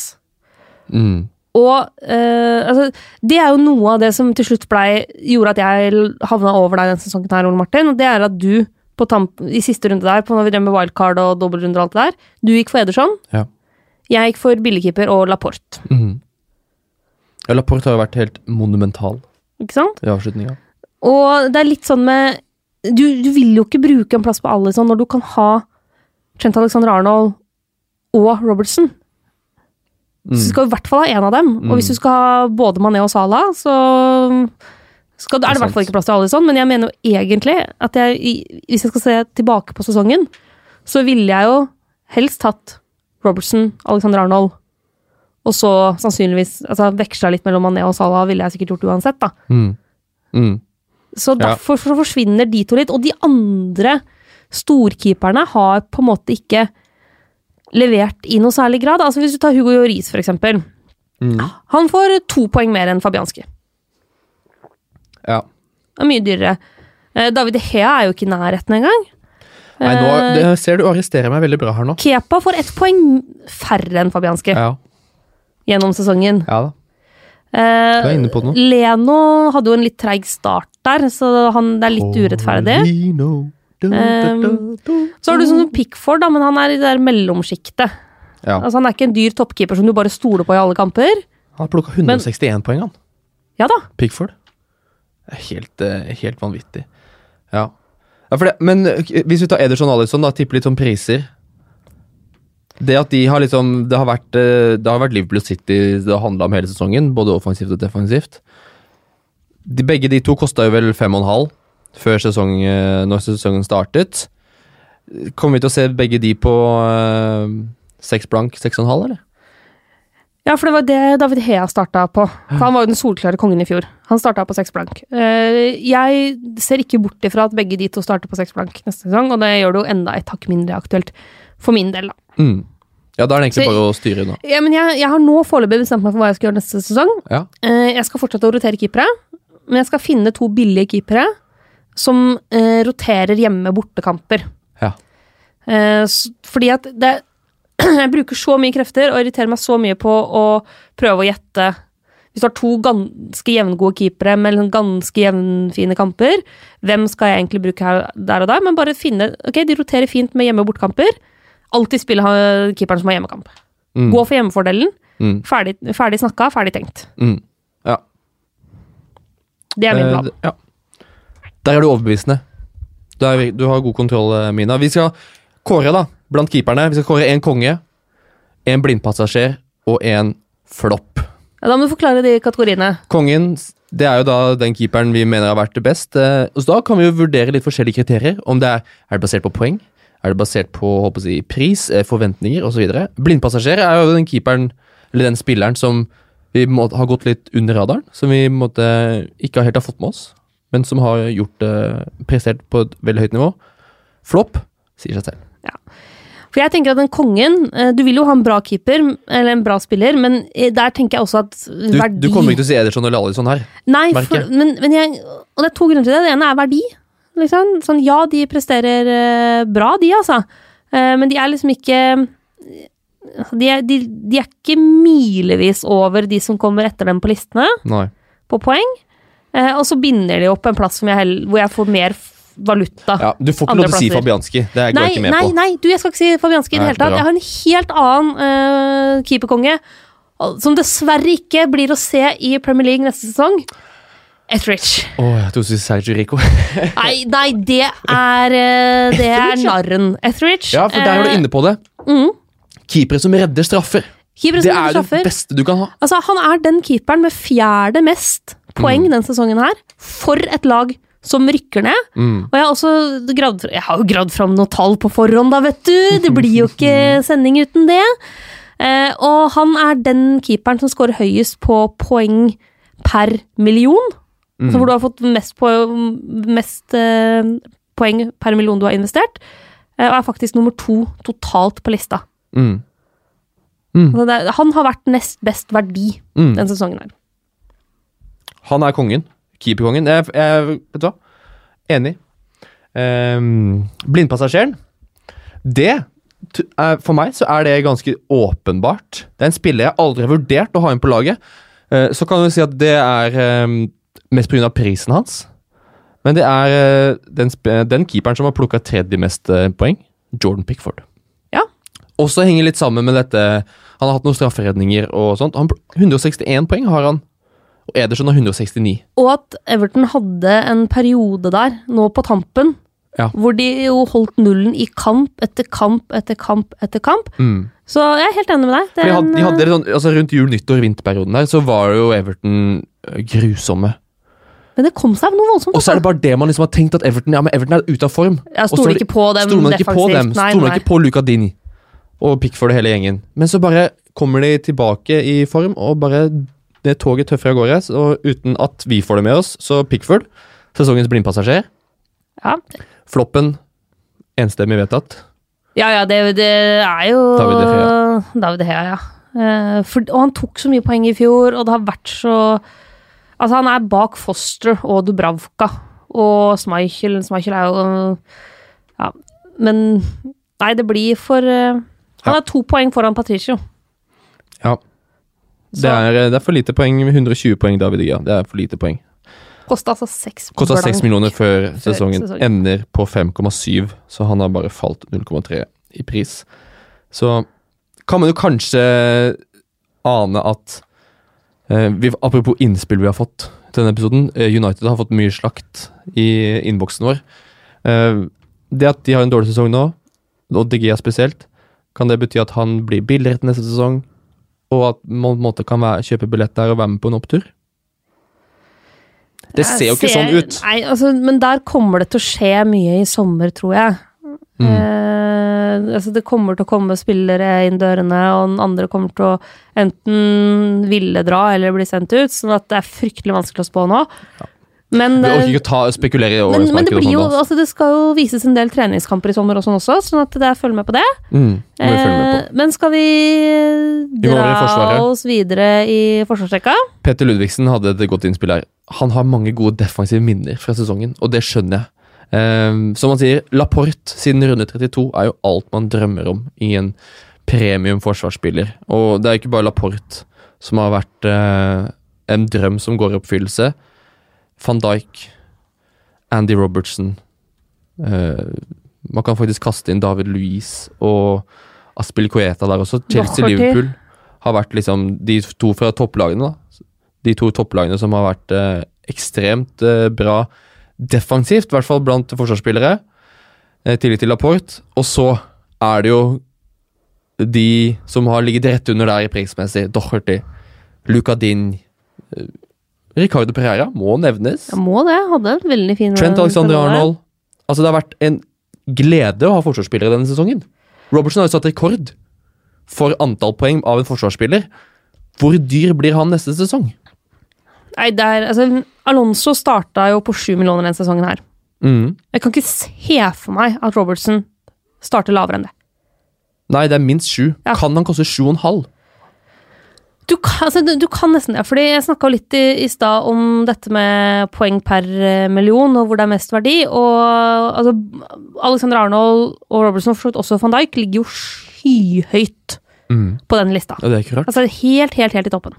Mm. Og eh, altså, det er jo noe av det som til slutt blei gjorde at jeg havna over deg denne sesongen her, Ole Martin. Og det er at du på tamp, i siste runde der, på når vi drev med wildcard og dobbeltrunde og alt det der, du gikk for Ederson. Ja. Jeg gikk for billigkeeper og Laporte. Mhm. Ja, Laporte har jo vært helt monumental Ikke sant? i avslutninga. Og det er litt sånn med Du, du vil jo ikke bruke en plass på alle sånn når du kan ha Trent Alexander Arnold og Robertson. Så du skal i hvert fall ha én av dem. Og hvis du skal ha både Mané og Salah, så skal, er det i hvert fall ikke plass til alle sånn. Men jeg mener jo egentlig at jeg, hvis jeg skal se tilbake på sesongen, så ville jeg jo helst hatt Robertson, Alexander Arnold, og så sannsynligvis altså veksla litt mellom Mané og Salah, ville jeg sikkert gjort uansett, da. Mm. Så Ja. derfor så forsvinner de to litt. Og de andre storkeeperne har på en måte ikke levert i noe særlig grad. Altså Hvis du tar Hugo Joris, for eksempel. Mm. Han får to poeng mer enn Fabianski. Ja. Det er mye dyrere. Eh, David Hea er jo ikke i nærheten engang. Nei, nå Eh, det, ser du arresterer meg veldig bra her nå. Kepa får ett poeng færre enn Fabianski Ja, gjennom sesongen. ja da. Eh, Du er inne på noe. Leno hadde jo en litt treig start der, så han, det er litt urettferdig. Du. Så har du sånn Pickford, da, men han er i det der mellomsjiktet. Ja. Altså, han er ikke en dyr toppkeeper som du bare stoler på i alle kamper. Han har plukka 161 poeng, han. Ja da. Pickford. Helt, eh, helt vanvittig. Ja. ja det, men eh, hvis vi tar Ederson og Alisson, da, tipper litt sånn priser. Det at de har liksom Det har vært, eh, det har vært Liverpool City det har handla om hele sesongen, både offensivt og defensivt. De, begge de to kosta jo vel fem og en halv før sesong, eh, når sesongen startet. Kommer vi til å se begge de på seks seks blank, seks og en halv, eller? Ja, for det var det David Hea starta på. For han var jo den solklare kongen i fjor. Han starta på seks blank. Eh, Jeg ser ikke bort ifra at begge de to starter på seks blank neste sesong, og det gjør det jo enda et hakk mindre aktuelt for min del, da. Mm. Ja, da er det egentlig bare å styre unna. Ja, men jeg, jeg har nå foreløpig bestemt meg for hva jeg skal gjøre neste sesong. Ja. Eh, Jeg skal fortsette å rotere keepere, men jeg skal finne to billige keepere som eh, roterer hjemme-bortekamper. Ja. Eh, fordi at det (clears throat) Jeg bruker så mye krefter og irriterer meg så mye på å prøve å gjette Hvis du har to ganske jevngode keepere med liksom ganske jevnfine kamper, hvem skal jeg egentlig bruke her, der og der? Men bare finne Ok, de roterer fint med hjemme- og bortekamper. Alltid spille keeperen som har hjemmekamp. Mm. Gå for hjemmefordelen. Mm. Ferdig, ferdig snakka, ferdig tenkt. Mm. Ja. Det er min Eh, plan. ja. Der er du overbevisende. Du, er, du har god kontroll, eh, Mina. Vi skal kåre, da, blant keeperne. Vi skal kåre én konge, én blindpassasjer og én flopp. Ja, da må du forklare de kategoriene. Kongen det er jo da den keeperen vi mener har vært best. Eh, og så da kan vi jo vurdere litt forskjellige kriterier. Om det er, er det basert på poeng, er det basert på håper jeg, pris, forventninger osv. Blindpassasjer er jo den keeperen, eller den spilleren som vi må, har gått litt under radaren. Som vi måtte, ikke helt har fått med oss, men som har gjort det prestert på et veldig høyt nivå. Flopp sier seg selv. Ja. For jeg tenker at den kongen eh, Du vil jo ha en bra keeper, eller en bra spiller, men eh, der tenker jeg også at verdi du kommer ikke til å si Ederson eller Alison her. Nei, for, men, men jeg, og det er to grunner til det. Det ene er verdi. Liksom. Sånn, ja, de presterer eh, bra, de, altså. Eh, men de er liksom ikke de er, de, de er ikke milevis over de som kommer etter dem på listene, Nei. på poeng. Eh, og så binder de opp en plass som jeg held, hvor jeg får mer valuta. Ja, du får ikke lov til å si. Fabianski. Det går Nei, jeg ikke med nei, på. nei, du, jeg skal ikke si Fabianski i det hele tatt. Jeg har en helt annen uh, keeperkonge, som dessverre ikke blir å se i Premier League neste sesong. Etheridge. Å, jeg trodde du skulle si Sergio Rico. (laughs) Nei, nei, det er uh, Det er narren. Etheridge. Ja, for der er du eh, inne på det. mm. Keepere som redder straffer. keepere Det som er straffer. det beste du kan ha. Altså, han er den keeperen med fjerde mest poeng Mm. denne sesongen her, for et lag som rykker ned. Mm. Og jeg har også gravd, jeg har jo gravd fram noen tall på forhånd, da, vet du. Det (laughs) blir jo ikke sending uten det. Eh, og han er den keeperen som scorer høyest på poeng per million. Mm. Så hvor du har fått mest, på, mest eh, poeng per million du har investert. Eh, og er faktisk nummer to totalt på lista. Mm. Så det, er- han har vært nest best verdi Mm. den sesongen her. Han er kongen. Keeperkongen. Jeg, jeg, vet du hva? Enig. Um, blindpassasjeren. Det er, for meg så er det ganske åpenbart. Det er en spiller jeg aldri har vurdert å ha inn på laget. Eh, så kan du si at det er eh, mest pga. prisen hans. Men det er eh, den, den keeperen som har plukka tredje mest eh, poeng, Jordan Pickford. Også henger litt sammen med dette Han har hatt noen strafferedninger og sånt. Han, 161 poeng har han. Og Ederson har 169. Og at Everton hadde en periode der, nå på tampen, Ja. hvor de jo holdt nullen i kamp etter kamp etter kamp etter kamp. Mm. Så jeg er helt enig med deg. Det de hadde, de hadde sånn, altså Rundt jul, nyttår, vinterperioden der, så var jo Everton øh, grusomme. Men det kom seg noe voldsomt. Og så er det bare det man liksom har tenkt at Everton ja, men Everton er ute av form. Jeg stoler er ikke på dem Stoler man ikke på dem, stoler man ikke på Luca Dini og Pickford og hele gjengen. Men så bare kommer de tilbake i form, og bare det toget tøffer av gårde. Og uten at vi får det med oss, så Pickford, sesongens blindpassasjer. Ja, Floppen, enstemmig vedtatt. ja, ja det, det er jo David De Gea. David De Gea, ja. Eh, for, og han tok så mye poeng i fjor, og det har vært så Altså, han er bak Foster og Dubravka og Schmeichel. Schmeichel er jo Ja, men Nei, det blir for eh, Han er to poeng foran Patricio. Ja. Det er, det er for lite poeng. 120 poeng, David Gia. Det er for lite poeng. kosta altså seks Kosta 6 millioner før sesongen. sesongen. Ender på 5,7, så han har bare falt 0,3 i pris. Så kan man jo kanskje ane at eh, vi, Apropos innspill vi har fått til denne episoden. eh, United har fått mye slakt i innboksen vår. Eh, det at de har en dårlig sesong nå, og DG spesielt, kan det bety at han blir billigere til neste sesong, og at man på en måte kan være, kjøpe billett der og være med på en opptur? Det ser jo ikke ser- sånn ut. Nei, altså, men der kommer det til å skje mye i sommer, tror jeg. Mm. Eh, altså det kommer til å komme spillere inn dørene, og den andre kommer til å enten ville dra eller bli sendt ut, sånn at det er fryktelig vanskelig å spå nå. Men, eh, orker ikke å ta, spekulere i men, men det, blir jo, altså det skal jo vises en del treningskamper i sommer og sånn også, sånn at det følg med på det. Mm, følge med på. Eh, men skal vi dra oss videre i forsvarsrekka? Petter Ludvigsen hadde et godt innspill her. Han har mange gode defensive minner fra sesongen, og det skjønner jeg. Um, som han sier, Laporte siden runde 32 er jo alt man drømmer om i en premium forsvarsspiller. Og det er ikke bare Laporte som har vært uh, en drøm som går i oppfyllelse. Van Dijk, Andy Robertson uh, Man kan faktisk kaste inn David Louise og Aspil Coeta der også. Chelsea-Liverpool har vært liksom de to fra topplagene, da. De to topplagene som har vært uh, ekstremt eh, bra defensivt, i hvert fall blant forsvarsspillere. I tillegg til Laporte. Og så er det jo de som har ligget rett under der i prismessig. Doherty, Luca Din, eh, Ricardo Pereira må nevnes. Jeg må det. Hadde en veldig fin Trent Alexander Arnold. Altså, det har vært en glede å ha forsvarsspillere denne sesongen. Robertson har jo satt rekord for antall poeng av en forsvarsspiller. Hvor dyr blir han neste sesong? Nei, det er, altså, Alonso starta jo på sju millioner denne sesongen her. Mm. Jeg kan ikke se for meg at Robertson starter lavere enn det. Nei, det er minst sju. Ja. Kan han koste sju og en halv? Du kan, altså, du, du kan nesten det. fordi Jeg snakka litt i, i stad om dette med poeng per eh, million, og hvor det er mest verdi. Og altså, Alexander Arnold og Robertson, for også van Dijk, ligger jo skyhøyt Mm. på den lista. Ja, det er ikke rart. Altså helt, helt, helt i toppen.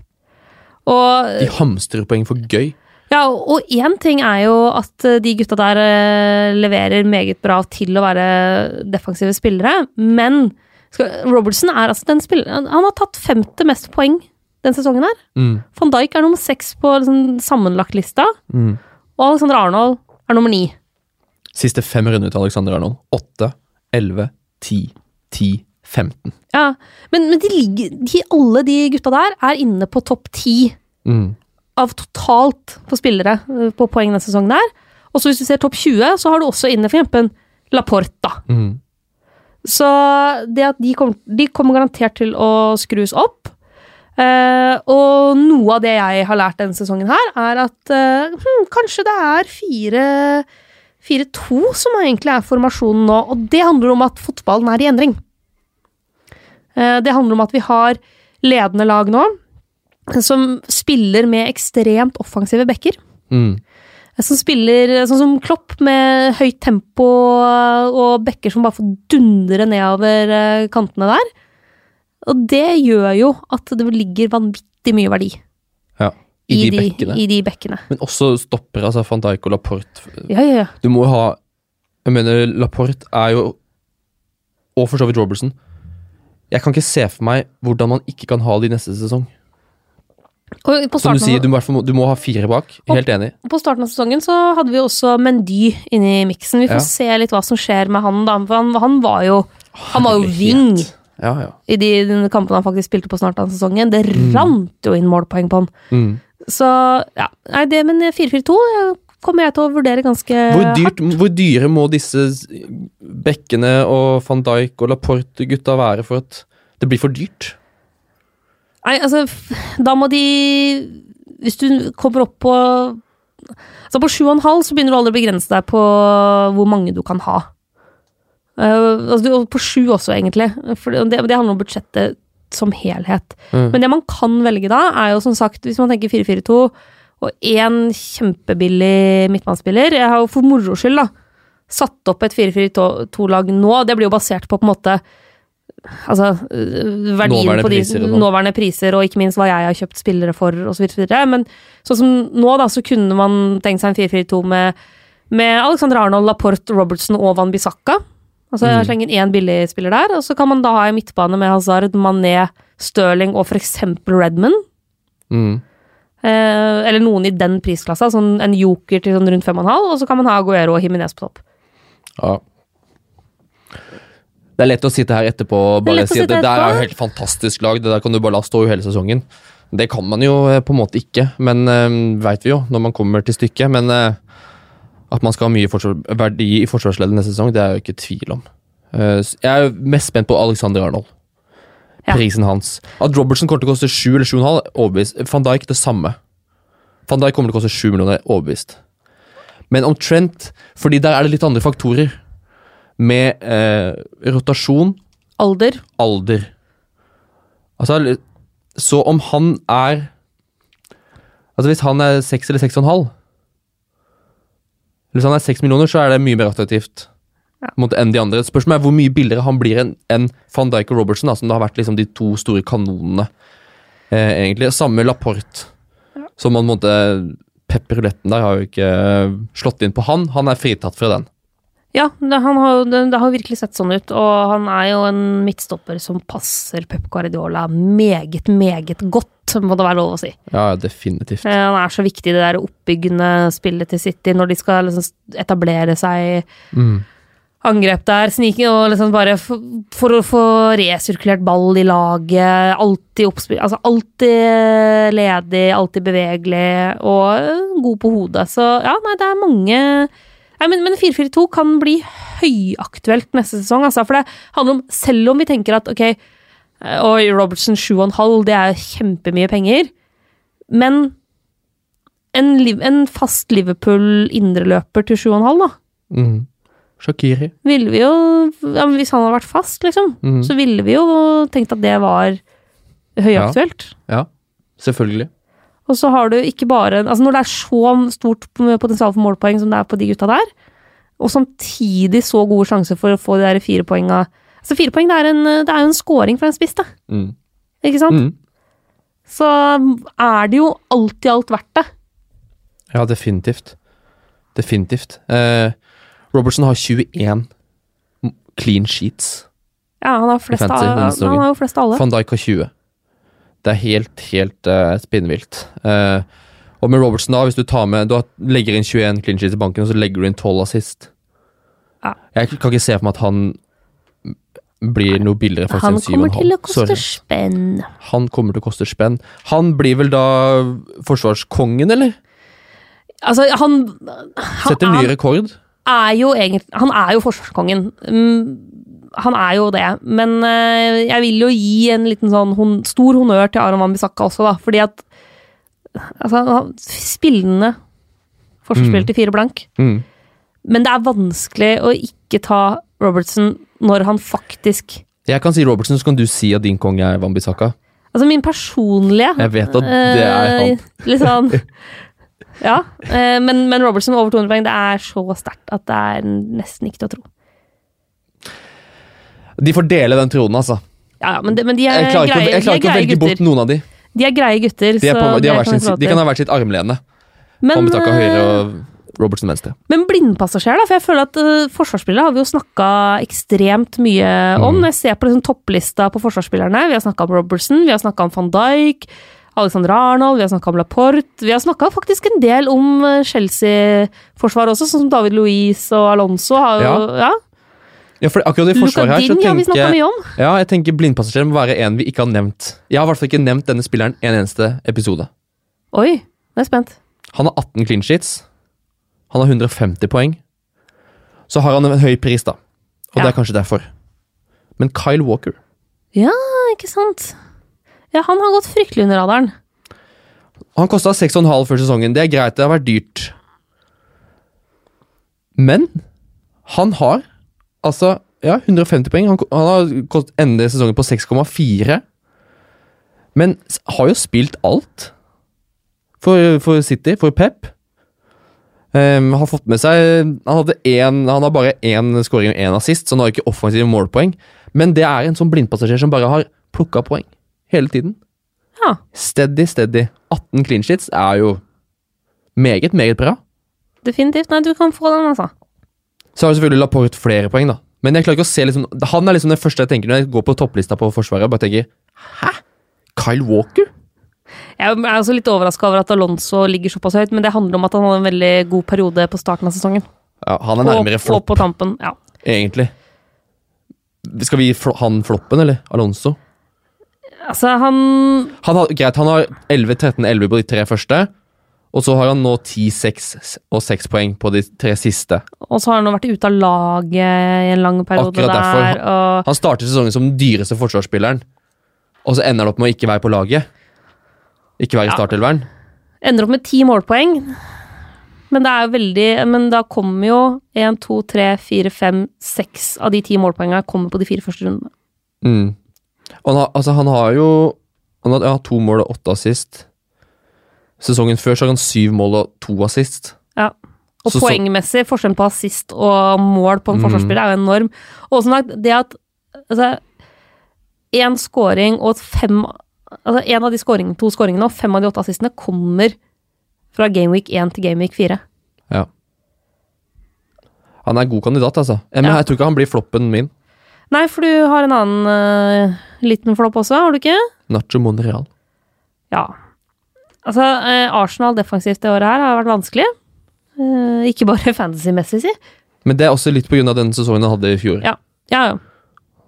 Og De hamstrer poeng for gøy. Ja, og én ting er jo at de gutta der eh, leverer meget bra til å være defensive spillere, men Robertson er altså den spilleren Han har tatt femte mest poeng den sesongen her. Mm. Van Dijk er nummer seks på liksom, sammenlagt-lista, Mm. og Alexander Arnold er nummer ni. Siste fem runder til Alexander Arnold. Åtte, elleve, ti, ti, 15. Ja, men, men de ligger, de, alle de gutta der er inne på topp ti Mm. av totalt på spillere eh, på poeng denne sesongen der. Og så hvis du ser topp 20, så har du også inne for eksempel Laporta. Mm. Så det at de kommer, de kommer garantert til å skrus opp. Eh, og noe av det jeg har lært denne sesongen her, er at uh, hmm, kanskje det er 4-2 som egentlig er formasjonen nå. Og det handler om at fotballen er i endring. Uh, det handler om at vi har ledende lag nå som spiller med ekstremt offensive backer. Mm. Som spiller sånn som Klopp, med høyt tempo og bekker som bare får dundre nedover kantene der. Og det gjør jo at det ligger vanvittig mye verdi Ja, I, de, bekkene. i de bekkene. Men også stopper, altså van Dijk og Laporte. Ja, ja, ja. Du må jo ha Jeg mener, Laporte er jo Og for så vidt Robertson. Jeg kan ikke se for meg hvordan man ikke kan ha det i neste sesong. Som du sier, du må, i du må ha fire bak. Helt enig. på starten av sesongen så hadde vi også Mendy inne i miksen. Vi får Ja. se litt hva som skjer med han, da. For han, han var jo Han var jo wing Ja, ja. i de, de kampene han faktisk spilte på snart av sesongen. Det rant jo inn målpoeng på han. Mm. Så ja, nei, det, men 4-4-2 kommer jeg til å vurdere ganske Hvor, dyrt, hvor dyre må disse bekkene og van Dijk og Laporte-gutta være for at det blir for dyrt? Nei, altså, da må de Hvis du kommer opp på Altså På 7,5 så begynner du aldri å begrense deg på hvor mange du kan ha. Eh, altså, på 7 også, egentlig. For det, det handler om budsjettet som helhet. Mm. Men det man kan velge da, er jo som sagt, hvis man tenker 4-4-2 og én kjempebillig midtbanespiller Jeg har jo for moro skyld da satt opp et 4-4-2-lag nå. Det blir jo basert på på en måte Altså øh, verdien Nåværende på de priser sånn. nåværende priser, og ikke minst hva jeg har kjøpt spillere for, osv. Men sånn som nå, da, så kunne man tenkt seg en 4-4-2 med, med Alexander Arnold, Laporte, Robertson og Van Bissaka. Altså Mm. slenge inn én billigspiller der, og så kan man da ha en midtbane med Hazard, Mané, Stirling og f.eks. Redman. Mm. Eh, eller noen i den prisklassa, sånn en joker til sånn rundt 5,5, og så kan man ha Aguero og Himinez på topp. Ja. Det er lett å sitte her etterpå og bare si at det der er jo helt fantastisk lag, det der kan du bare la stå hele sesongen. Det kan man jo eh, på en måte ikke, men øh, veit vi jo når man kommer til stykket. Men eh, at man skal ha mye verdi i forsvarsleddet neste sesong, det er jo ikke tvil om. Eh, jeg er jo mest spent på Alexander Arnold. Ja. Prisen hans. At Robertson kommer til å koste 7 eller 7,5, overbevist. Van Dijk det samme. Van Dijk kommer til å koste 7 millioner, overbevist. Men om Trent, fordi der er det litt andre faktorer. Med eh, rotasjon, Alder. alder. Altså, så om han er Altså Hvis han er 6 eller 6,5 Eller hvis han er 6 millioner, så er det mye mer attraktivt Ja. enn de andre. Spørsmålet er hvor mye billigere han blir enn en van Dijk og Robertson, da, som det har vært liksom de to store kanonene. Eh, egentlig. Samme Laporte. Som man måtte Pepperuletten der har jo ikke eh, slått inn på han. Han er fritatt fra den. Ja, det, han har, det, det har virkelig sett sånn ut, og han er jo en midtstopper som passer Pep Guardiola meget, meget godt, må det være lov å si. Ja, definitivt. Eh, Han er så viktig det der oppbyggende spillet til City, når de skal liksom etablere seg Mm. angrep der, snike og liksom bare for, for å få resirkulert ball i laget, alltid oppspill, altså alltid ledig, alltid bevegelig og øh, god på hodet. Så ja, nei, det er mange Nei, men, men 4-4-2 kan bli høyaktuelt neste sesong, altså, for det handler om Selv om vi tenker at ok, eh, i Robertson 7,5, det er kjempemye penger, men en, en fast Liverpool-indreløper til 7,5, da Mm. Shakiri. ville vi jo ja, Hvis han hadde vært fast, liksom, mm. så ville vi jo tenkt at det var høyaktuelt. Ja, selvfølgelig. Og så har du ikke bare Altså når det er så stort potensial for målpoeng som det er på de gutta der, og samtidig så gode sjanser for å få de der fire poenga Altså fire poeng, det er, en, det er jo en scoring fra en spiss, da. Mm. Ikke sant? Mm. Så er det jo alt i alt verdt det. Ja, definitivt. Definitivt. Eh, Robertson har 21 clean sheets. Ja, han har, flest av, han har jo flest av alle. Van Dijk har 20. Det er helt, helt uh, spinnvilt. Uh, og med Robertson, da, hvis du tar med Du legger inn 21 clean sheets i banken, og så legger du inn 12 assist. Ja. Jeg kan ikke se for meg at han blir noe billigere faktisk Han sin 7,5. kommer til å koste Sorry. spenn. Han kommer til å koste spenn. Han blir vel da forsvarskongen, eller? Altså, han, han Setter ny rekord. er jo egentlig Han er jo forsvarskongen. Mm, han er jo det. Men eh, jeg vil jo gi en liten sånn hon, stor honnør til Aron Wambisaka også, da. Fordi at altså, Spillende forsvarsspiller Mm. til fire blank. Mm. Men det er vanskelig å ikke ta Robertson når han faktisk Jeg kan si Robertson, så kan du si at din konge er Wambisaka. Altså min personlige Jeg vet at det er han. eh, (laughs) Litt sånn (laughs) Ja, eh, men, men Robertson over 200 poeng, det er så sterkt at det er nesten ikke til å tro. De får dele den tronen, altså. Ja, men, de, men de er Jeg klarer ikke, greie, jeg klarer ikke er å velge velge bort noen av de. De er greie gutter, De, er på, så de, har hver kan sin, de kan ha hvert sitt armlene. Men, Han betaka høyre eh, og Robertson venstre. Men blindpassasjer, da? For jeg føler at uh, forsvarsspillere har vi jo snakka ekstremt mye om. Mm. Når jeg ser på liksom, topplista på forsvarsspillerne, vi har snakka om Robertson, vi har snakka om van Dijk, Alexander Arnold, vi har snakka om Laporte. Vi har snakka faktisk en del om uh, Chelsea-forsvar også, sånn som David Louise og Alonso. Har jo, ja. Ja, for akkurat i forsvaret her så tenker jeg mye om. Ja, jeg tenker blindpassasjer må være en vi ikke har nevnt. Jeg har i hvert fall ikke nevnt denne spilleren en eneste episode. Oi, nå er jeg spent. Han har 18 clean sheets. Han har 150 poeng. Så har han en høy pris, da. Og Ja. det er kanskje derfor. Men Kyle Walker Ja, ikke sant. Ja, han har gått fryktelig under radaren. Han kosta 6,5 før sesongen. Det er greit, det har vært dyrt. Men han har altså ja, 150 poeng. Han, han har kost, endelig sesongen på 6,4. Men har jo spilt alt for, for City, for Pep. Ehm, har fått med seg Han én Han har bare én scoring og én assist, så han har ikke offensive målpoeng. Men det er en sånn blindpassasjer som bare har plukka poeng hele tiden. Ja. Steady, steady. 18 clean sheets er jo meget, meget bra. Definitivt. Nei, du kan få den, altså. Så har selvfølgelig Laporte flere poeng, da. Men jeg klarer ikke å se liksom Han er liksom det første jeg tenker når jeg går på topplista på Forsvaret. Jeg bare tenker Hæ? Kyle Walker? Jeg er også litt overraska over at Alonso ligger såpass høyt, men det handler om at han hadde en veldig god periode på starten av sesongen. Ja, han er nærmere og, og flopp, på tampen. Ja. egentlig. Skal vi gi fl han floppen, eller? Alonso? Altså, han Han har, greit, han har 11, 13, 11 på de tre første. Og så har han nå 10, 6 og 6 poeng på de tre siste. Og så har han nå vært ute av laget i en lang periode Akkurat derfor. der. Og Han starter sesongen som den dyreste forsvarsspilleren, og så ender han opp med å ikke være på laget. Ikke være i startelveren. ender opp med ti målpoeng. Men det er jo veldig Men da kommer jo én, to, tre, fire, fem, seks av de ti målpoengene kommer på de fire første rundene. Mm. Han, har, altså, han har jo Han har ja, to mål og åtte assist. Sesongen før så har han syv mål og to assist. Ja. Og så- poengmessig, forskjellen på assist og mål på en Mm. forsvarsspiller er jo enorm. Og som sagt, det at altså, én scoring og fem Altså en av de scoringene, to scoringene og fem av de åtte assistene kommer fra Gameweek 1 til Gameweek 4. Ja. Han er en god kandidat, altså. Men Ja. jeg tror ikke han blir floppen min. Nei, for du har en annen uh, liten flopp også, har du ikke? Nacho Monreal. Ja. Altså, uh, Arsenal defensivt det året her har vært vanskelig. Uh, ikke bare (laughs) fantasy-messig, si. Men det er også litt pga. den sesongen han hadde i fjor. Ja. Ja, ja.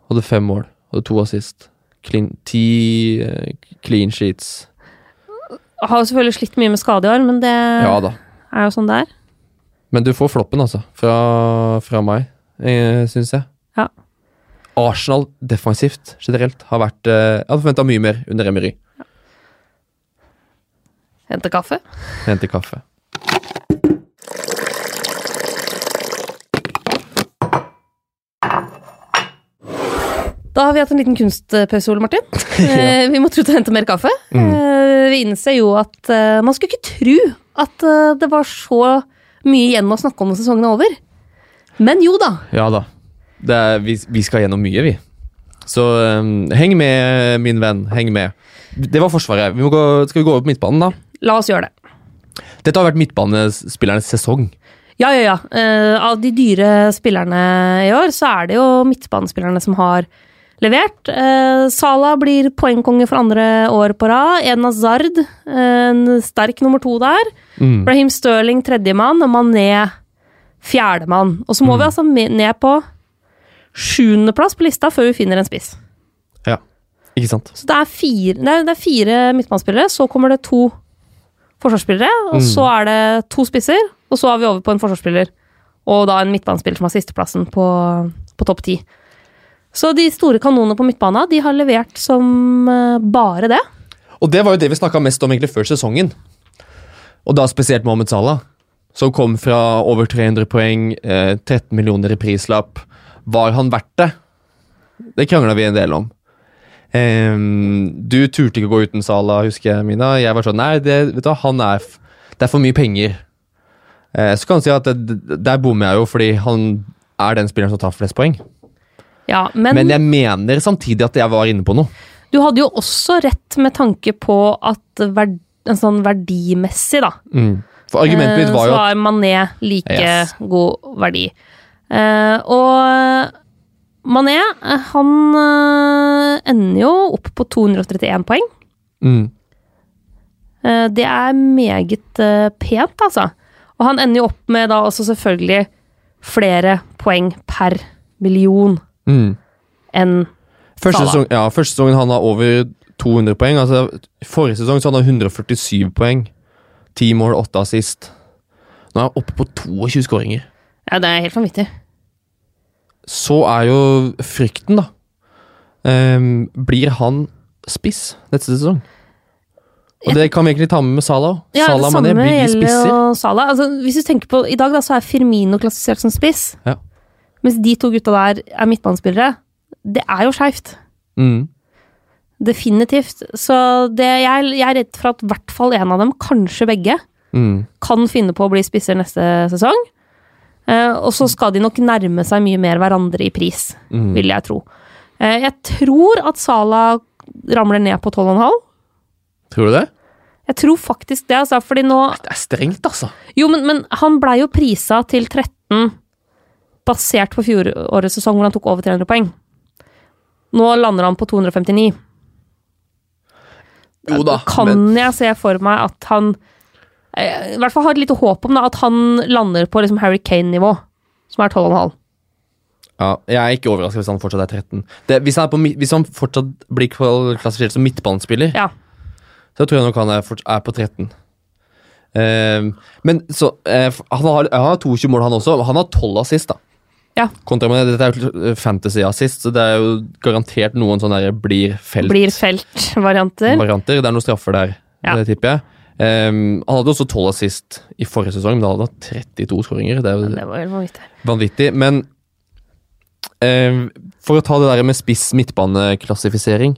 Hadde fem mål, hadde to assist. Clean, ti eh, clean sheets. Har jo selvfølgelig slitt mye med skade i år, men det Ja er jo sånn det er. Men du får floppen, altså. Fra, fra meg, eh, syns jeg. Ja. Arsenal defensivt generelt har vært eh, Jeg hadde forventa mye mer under Emery. Hente kaffe. Hente kaffe. Da har vi hatt en liten kunstpause, Ole Martin. (laughs) ja. vi måtte ut og hente mer kaffe. Mm. Eh, vi innser jo at eh, man skulle ikke tro at eh, det var så mye igjen å snakke om når sesongen er over. Men jo da. Ja da. Det er, vi, vi skal gjennom mye, vi. Så um, heng med, min venn. Heng med. Det var Forsvaret. Vi gå, skal vi gå over på midtbanen, da? La oss gjøre det. Dette har vært midtbanespillernes sesong. Ja, ja, ja. Uh, av de dyre spillerne i år, så er det jo midtbanespillerne som har levert. Eh, Sala blir poengkonge for andre år på rad. Eden Hazard, eh, en sterk nummer to der. Mm. Raheem Sterling tredjemann, og Mané fjerdemann. Og så må vi altså ned på sjuendeplass på lista før vi finner en spiss. Ja, ikke sant? Så det er fire, det er, det er fire midtbanespillere, så kommer det to forsvarsspillere, og Mm. så er det to spisser, og så er vi over på en forsvarsspiller. Og da en midtbanespiller som har sisteplassen på, på topp ti. Så de store kanonene på midtbana, de har levert som eh, bare det. Og det var jo det vi snakka mest om egentlig før sesongen. Og da spesielt Mohammed Salah, som kom fra over 300 poeng, eh, 13 millioner i prislapp. Var han verdt det? Det krangla vi en del om. Ehm, du turte ikke gå uten Salah, husker jeg, Mina. Jeg var sånn Nei, det, vet du, han er det er for mye penger. Eh, så kan du si at det, der bommer jeg jo, fordi han er den spilleren som tar flest poeng. Ja, men, Men jeg mener samtidig at jeg var inne på noe. du hadde jo også rett med tanke på at verd, en sånn verdimessig, da. Mm. For argumentet mitt var jo så at Mané like Yes. god verdi. Uh, og Mané, eh, han uh, ender jo opp på 231 poeng. mm, Uh, det er meget eh, pent, altså. Og han ender jo opp med da også selvfølgelig flere poeng per million mm. enn Første, Salah. sesong, ja, første sesongen han har over 200 poeng. Altså, forrige sesong så hadde han 147 poeng. 10 mål, 8 assist. Nå er han oppe på 22 skåringer. Ja, det er helt vanvittig. Så er jo frykten, da Um, Blir han spiss neste sesong? Og det kan vi egentlig ta med med Salah. Ja, Salah det samme Mané blir gjelder spisser. jo Salah. Altså, hvis du tenker på, I dag da, så er Firmino klassifisert som spiss. Ja. Mens de to gutta der er midtbanespillere. Det er jo skeivt. Mm. Definitivt. Så det, jeg, jeg er redd for at i hvert fall en av dem, kanskje begge, Mm. kan finne på å bli spisser neste sesong. Eh, og så skal de nok nærme seg mye mer hverandre i pris, Mm. vil jeg tro. Eh, jeg tror at Sala ramler ned på 12,5. Tror du det? Jeg tror faktisk det, altså, fordi nå Det er strengt, altså. Jo, men, men han blei jo prisa til 13 basert på fjorårets sesong hvor han tok over 300 poeng. Nå lander han på 259. Jo da, Kan men jeg se for meg at han eh, I hvert fall har et lite håp om da, at han lander på liksom Harry Kane-nivå, som er 12,5. ja, jeg er ikke overraska hvis han fortsatt er 13. Det, hvis, han er på, hvis han fortsatt blir klassifisert som midtbanespiller, Ja. så tror jeg nok han er, er på 13. Uh, men så uh, Han har, har 22 mål, han også. Han har 12 assist, da. Ja. Kontra med, Dette er jo fantasy-assist, så det er jo garantert noen sånne blir Blir felt-varianter. felt-varianter. Det er noen straffer der, Ja. det tipper jeg. Um, han hadde også 12 assist i forrige sesong, men da hadde han 32 skåringer. Det er jo Det var vanvittig. vanvittig. Men um, for å ta det der med spiss midtbaneklassifisering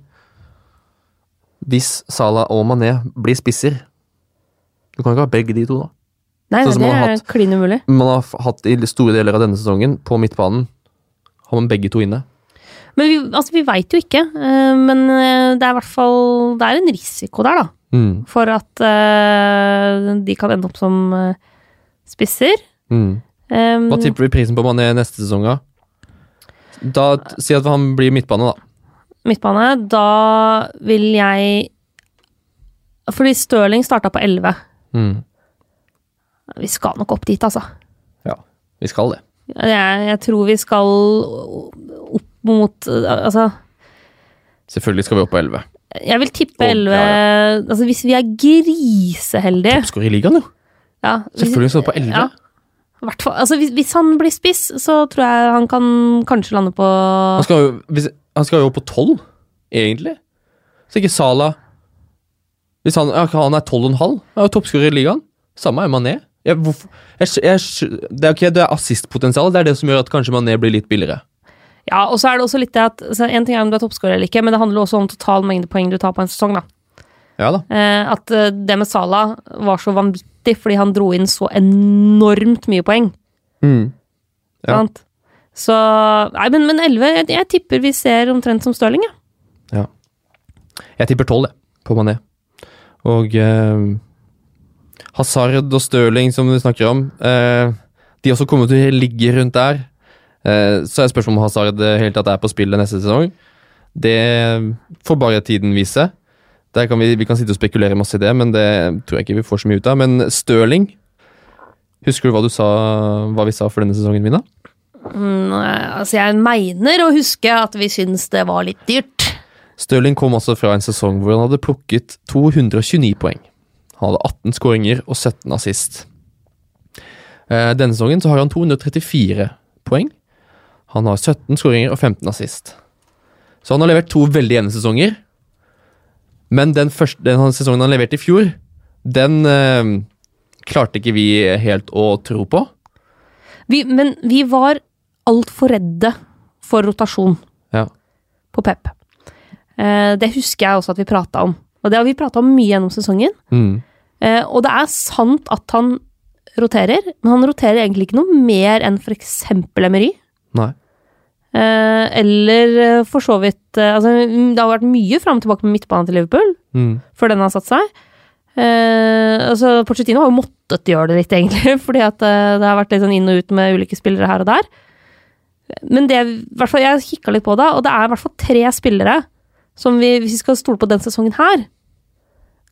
Hvis Salah og Mané blir spisser Du kan ikke ha begge de to, da. Nei, Sånn det er klin umulig. Man har hatt i store deler av denne sesongen, på midtbanen, har man begge to inne. Men vi, altså, vi veit jo ikke. eh, Men eh, det er i hvert fall Det er en risiko der, da. Mm. For at uh, de kan ende opp som spisser. Mm. Um, Hva tipper vi prisen på Mané neste sesong, da? Da Si at han blir midtbane, da. midtbane, da vil jeg Fordi Stirling starta på 11. Mm. Vi skal nok opp dit, altså. Ja, vi skal det. Jeg, jeg tror vi skal opp mot Altså, Selvfølgelig skal vi opp på 11. jeg vil tippe Å, 11 ja, Altså, hvis vi er griseheldige Toppskårer i ligaen, jo. ja, Selvfølgelig skal vi på 11. Ja. altså hvis, hvis han blir spiss, så tror jeg han kan kanskje lande på Han skal jo, hvis, han skal jo opp på 12, egentlig. Så ikke Sala Hvis han, ja, han er 12,5, han er jo toppskårer i ligaen. Samme er Mané. Jeg, jeg, jeg, det er ok, det er assistpotensial. Det er det som gjør at kanskje Mané blir litt billigere. Ja, og så er det også litt det at En ting er om du er toppskårer eller ikke, men det handler også om total mengde poeng du tar på en sesong. da. Ja da. Eh, at eh, det med Salah var så vanvittig fordi han dro inn så enormt mye poeng. Mm. Ja. Sant? Så Nei, men, men 11 jeg, jeg tipper vi ser omtrent som Stirling, ja. Jeg tipper 12, jeg, på Mané. Og eh, Hazard og Stirling, som vi snakker om, eh, de også kommer til å ligge rundt der. Eh, så er spørsmålet om Hazard eh, helt tatt er på spillet neste sesong. Det får bare tiden vise. Kan vi, vi kan sitte og spekulere masse i det, men det tror jeg ikke vi får så mye ut av. Men Stirling Husker du hva du sa, hva vi sa for denne sesongen, Mina? Mm, altså, jeg mener å huske at vi syns det var litt dyrt. Stirling kom altså fra en sesong hvor han hadde plukket 229 poeng. Han hadde 18 skåringer og 17 assist. Eh, Denne sesongen så har han 234 poeng. Han har 17 skåringer og 15 assist. Så han har levert to veldig jevne sesonger. Men den, første, den sesongen han leverte i fjor, den eh, klarte ikke vi helt å tro på. Vi, men vi var altfor redde for rotasjon Ja. på Pep. Eh, det husker jeg også at vi prata om. Og det har vi prata om mye gjennom sesongen. Mm. Eh, og det er sant at han roterer, men han roterer egentlig ikke noe mer enn eksempel Emery. Nei. Eh, eller eh, for så vidt eh, altså, Det har vært mye fram og tilbake med midtbanen til Liverpool Mm. før den har satt seg. Eh, altså, Porcettino har jo måttet gjøre det litt, egentlig, (laughs) fordi at eh, det har vært litt sånn inn og ut med ulike spillere her og der. Men det, hvert fall, jeg kikka litt på det, og det er i hvert fall tre spillere som vi, hvis vi skal stole på den sesongen her,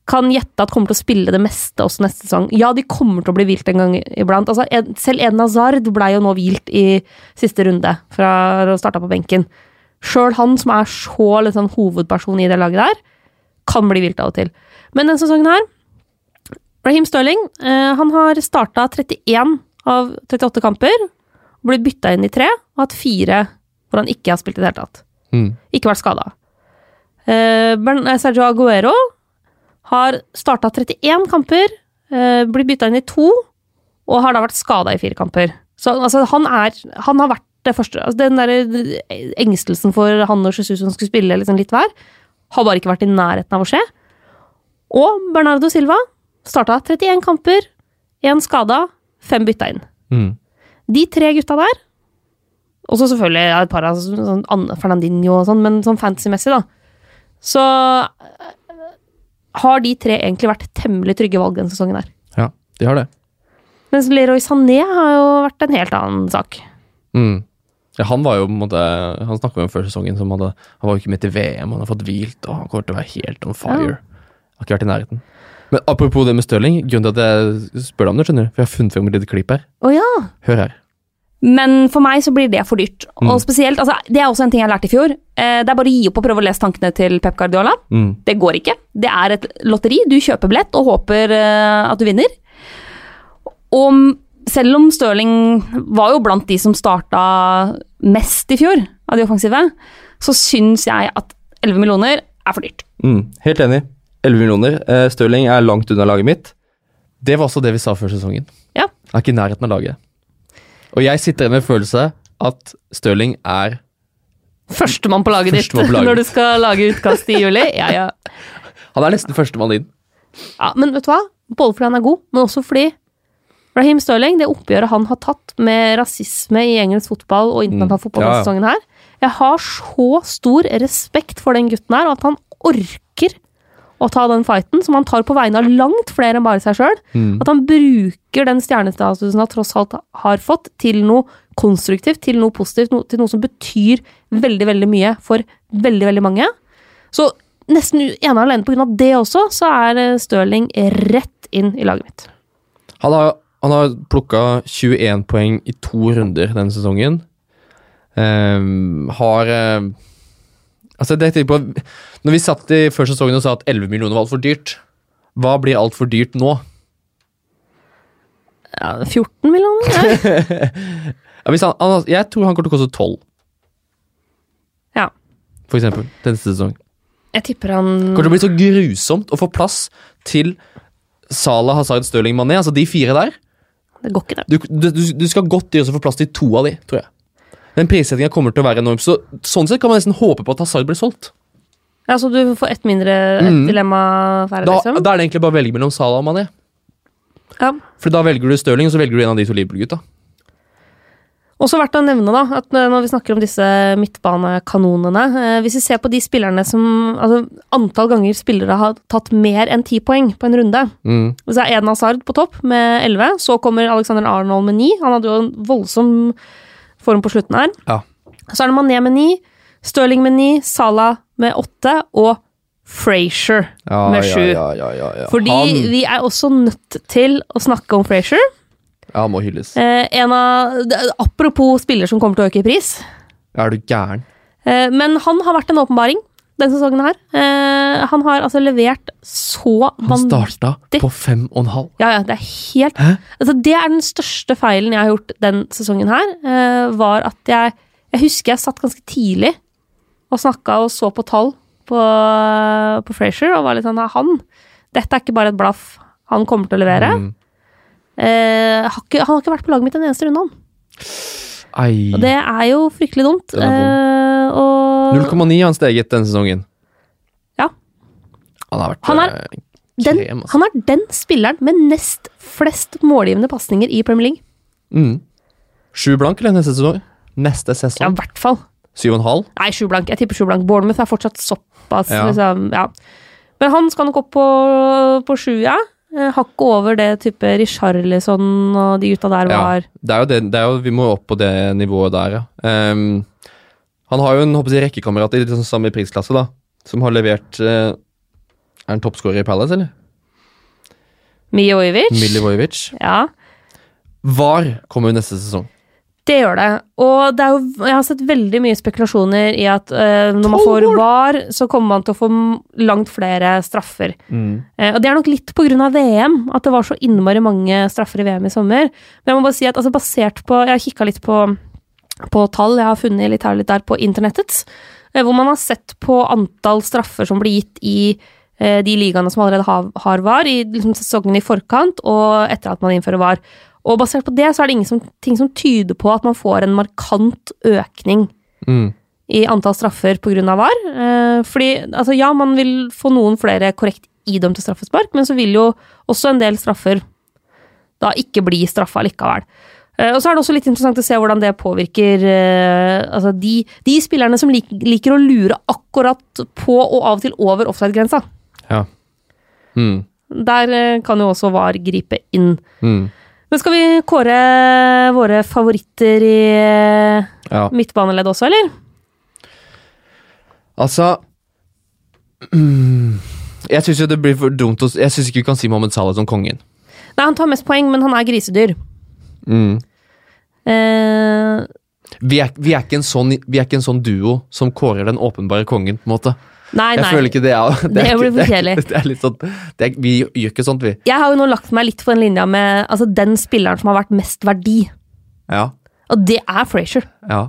kan gjette at kommer til å spille det meste også neste sesong. Ja, de kommer til å bli hvilt en gang iblant. Altså, selv Eden Hazard ble jo nå hvilt i siste runde fra å starte på benken. Sjøl han som er så liksom, hovedperson i det laget der, kan bli hvilt av og til. Men denne sesongen her Raheem Sterling eh, han har starta 31 av 38 kamper, blitt bytta inn i tre, og hatt fire hvor han ikke har spilt i det hele tatt. Mm. Ikke vært skada. Eh, eh, Sergio Aguero har starta 31 kamper, eh, blitt bytta inn i to, og har da vært skada i fire kamper. Så altså, han er Han har vært det første altså, Den der engstelsen for han og Jesus som skulle spille liksom litt hver, har bare ikke vært i nærheten av å skje. Og Bernardo Silva starta 31 kamper, én skada, fem bytta inn. Mm. De tre gutta der, og så selvfølgelig et par av sånn Fernandinho og sånn, men sånn fantasy-messig, da, så har de tre egentlig vært temmelig trygge valg denne sesongen her. Ja, de har det. Mens Leroy Sané har jo vært en helt annen sak. Mm. Ja, han var jo på en måte Han snakka om før sesongen som hadde Han var jo ikke med til VM, han har fått hvilt, og han kommer til å være helt on fire. Har ikke vært i nærheten. Men apropos det med Stirling, grunnen til at jeg spør deg om det, skjønner du, for jeg har funnet frem et lite klipp her. Å ja! Hør her. Men for meg så blir det for dyrt. Mm. Og spesielt, altså, Det er også en ting jeg lærte i fjor. Eh, det er bare å gi opp og prøve å lese tankene til Pep Guardiola. Mm. Det går ikke. Det er et lotteri. Du kjøper billett og håper eh, at du vinner. Og selv om Stirling var jo blant de som starta mest i fjor, av de offensive, så syns jeg at 11 millioner er for dyrt. Mm. Helt enig. 11 millioner. Eh, Stirling er langt unna laget mitt. Det var også det vi sa før sesongen. Ja. Er ikke i nærheten av laget. Og jeg sitter igjen med følelse at Stirling er Førstemann på laget ditt på laget. (laughs) når du skal lage utkast i juli. Ja, ja. Han er nesten førstemann inn. Ja, men vet du hva? Både fordi han er god, men også fordi Raheem Stirling, det oppgjøret han har tatt med rasisme i engelsk fotball og internasjonal Mm. fotball denne ja. sesongen her Jeg har så stor respekt for den gutten her, og at han orker å ta den fighten, som han tar på vegne av langt flere enn bare seg sjøl. Mm. At han bruker den stjernestatusen han tross alt har fått, til noe konstruktivt, til noe positivt, no, til noe som betyr veldig, veldig mye for veldig, veldig mange. Så nesten ene og alene av det også, så er eh, Stirling rett inn i laget mitt. Han har, han har plukka 21 poeng i to runder denne sesongen. Um, har eh, Altså, det jeg på Når vi satt i før sesongen og sa at 11 millioner var altfor dyrt, hva blir altfor dyrt nå? Ja, 14 millioner? Ja. (laughs) Han, han, jeg tror han kommer til å koste 12, ja. for eksempel, til neste sesong. Jeg tipper han kommer til å bli så grusomt å få plass til Salah, Hazard, Stirling, Mané. Altså de fire der. Det går ikke, det. Du, du, du- skal godt gjøre så få plass til to av de, tror jeg. Den prissettinga kommer til å være enorm. Så, sånn sett kan man nesten håpe på at Hazard blir solgt. Ja, Så du får ett mindre et Mm. dilemma færre, Da, liksom? da er det egentlig bare å velge mellom Salah og Mané. Ja. For da velger du Stirling, og så velger du en av de to Liverpool-gutta. Også verdt å nevne, da, at eh, når vi snakker om disse midtbanekanonene eh, Hvis vi ser på de spillerne som Altså, antall ganger spillere har tatt mer enn ti poeng på en runde. Mm. Så er Eden Hazard på topp med 11. Så kommer Alexander Arnold med 9. Han hadde jo en voldsom form på slutten her. Ja. Så er det Mané med 9, Stirling med 9, Salah med 8 og Frazier Ja, med 7. Ja, ja, ja, ja. Fordi han, vi er også nødt til å snakke om Frazier. ja, må hylles. Eh, av, apropos spiller som kommer til å øke i pris. Er du gæren? Eh, men han har vært en åpenbaring denne sesongen her. Eh, han har altså levert så Han starta på fem og en halv. Ja, ja, det er helt Altså, det er den største feilen jeg har gjort den sesongen her, eh, var at jeg Jeg husker jeg satt ganske tidlig og snakka og så på tall på, på Frazier og var litt sånn Han Dette er ikke bare et blaff. Han kommer til å levere. Mm. Eh, har ikke, han har ikke vært på laget mitt en eneste runde, han. Ei. Og det er jo fryktelig dumt. Eh, og 0,9 har han steget denne sesongen. Ja. Han har vært Han er- eh, den, Krem, altså. han er den spilleren med nest flest målgivende pasninger i Premier League. Mm. Sju blank eller neste sesong? Neste sesong. Ja, i hvert fall. Syv og en halv? Nei, sju blank. Jeg tipper sju blank. Bournemouth er fortsatt såpass, Ja. liksom. Ja. Men han skal nok opp på, på sju, ja. Eh, Hakket over det type Richarlison og de gutta der Ja. Det er jo det, det er jo, vi må opp på det nivået der, ja. Ehm, han har jo en håper jeg, rekkekamerat i litt sånn samme prisklasse, da. Som har levert eh, Er han toppskårer i Palace, eller? Mijovic. Milivojevic. Ja, VAR kommer jo neste sesong. det gjør det. Og det jo, jeg har sett veldig mye spekulasjoner i at uh, når man får VAR, så kommer man til å få langt flere straffer. Eh, og det er nok litt på grunn av VM, at det var så innmari mange straffer i VM i sommer. Men jeg må bare si at altså, basert på Jeg har kikka litt på, på tall jeg har funnet litt her og litt der på internettets, eh, hvor man har sett på antall straffer som blir gitt i eh, de ligaene som allerede har, har VAR, i liksom, sesongen i forkant og etter at man innfører VAR. Og basert på det så er det ingenting som tyder på at man får en markant økning Mm. i antall straffer pga. VAR. Eh, fordi, altså ja, man vil få noen flere korrekt idømte straffespark, men så vil jo også en del straffer da ikke bli straffa likevel. Eh, og så er det også litt interessant å se hvordan det påvirker eh, altså de, de spillerne som lik, liker å lure akkurat på og av og til over offside-grensa. Ja. Mm. Der eh, kan jo også VAR gripe inn. Mm. Men skal vi kåre våre favoritter i Ja. midtbaneledd også, eller? Altså (clears throat) Jeg syns jo det blir for dumt å Jeg syns ikke vi kan si Mohammed Salah som kongen. Nei, han tar mest poeng, men han er grisedyr. Mm. Eh, Vi, er, vi, er en sånn, vi er ikke en sånn duo som kårer den åpenbare kongen, på en måte. nei, Jeg nei. føler ikke det (laughs) er Det, Det blir for kjedelig. Sånn Vi gjør ikke sånt, vi. Jeg har jo nå lagt meg litt på den linja med altså, den spilleren som har vært mest verdi. Ja. Og det er Frazier. Ja.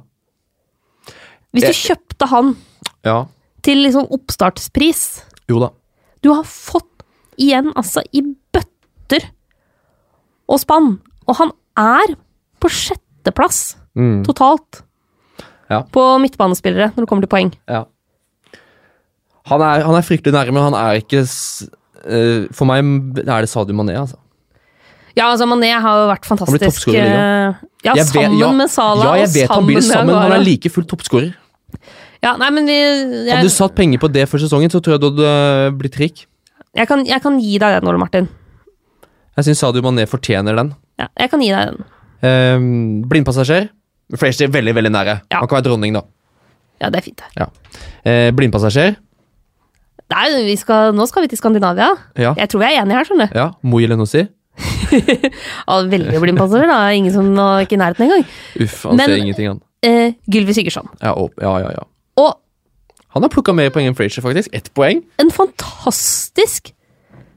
Hvis du Jeg- kjøpte han Ja. til liksom oppstartspris Jo da. Du har fått igjen altså i bøtter og spann. Og han er på sjetteplass Mm. totalt Ja. på midtbanespillere når det kommer til poeng. Ja. Han er, han er fryktelig nærme, han er ikke eh, For meg er det Sadio Mané, altså. Ja, altså Mané har jo vært fantastisk. Han eh, Ja, Jeg vet- sammen ja, med Salah. Ja, jeg vet han blir sammen, men han er like fullt toppskårer. Ja, nei, men vi, Hadde du satt penger på det for sesongen, så tror jeg du hadde eh, blitt rik. jeg, kan, jeg kan gi deg den, Ole Martin. Jeg syns Sadio Mané fortjener den. Ja, jeg kan gi deg den. Um, blindpassasjer. er veldig, veldig nære. Ja. Han kan være dronning, da. Ja, det er fint. Ja. Uh, blindpassasjer. Nei, vi skal, nå skal vi til Skandinavia. Ja. Jeg tror vi er enige her, skjønner du. ja. Moi Lenossi. Ja, (laughs) veldig blindpassasjer, da. Ingen som var ikke i nærheten engang. Uff, han Men- ser ingenting, han. Eh, Gylvi Sigurdsson. Ja, ja, ja, ja. Og Han har plukka mer poeng enn Frazier, faktisk. Ett poeng. en fantastisk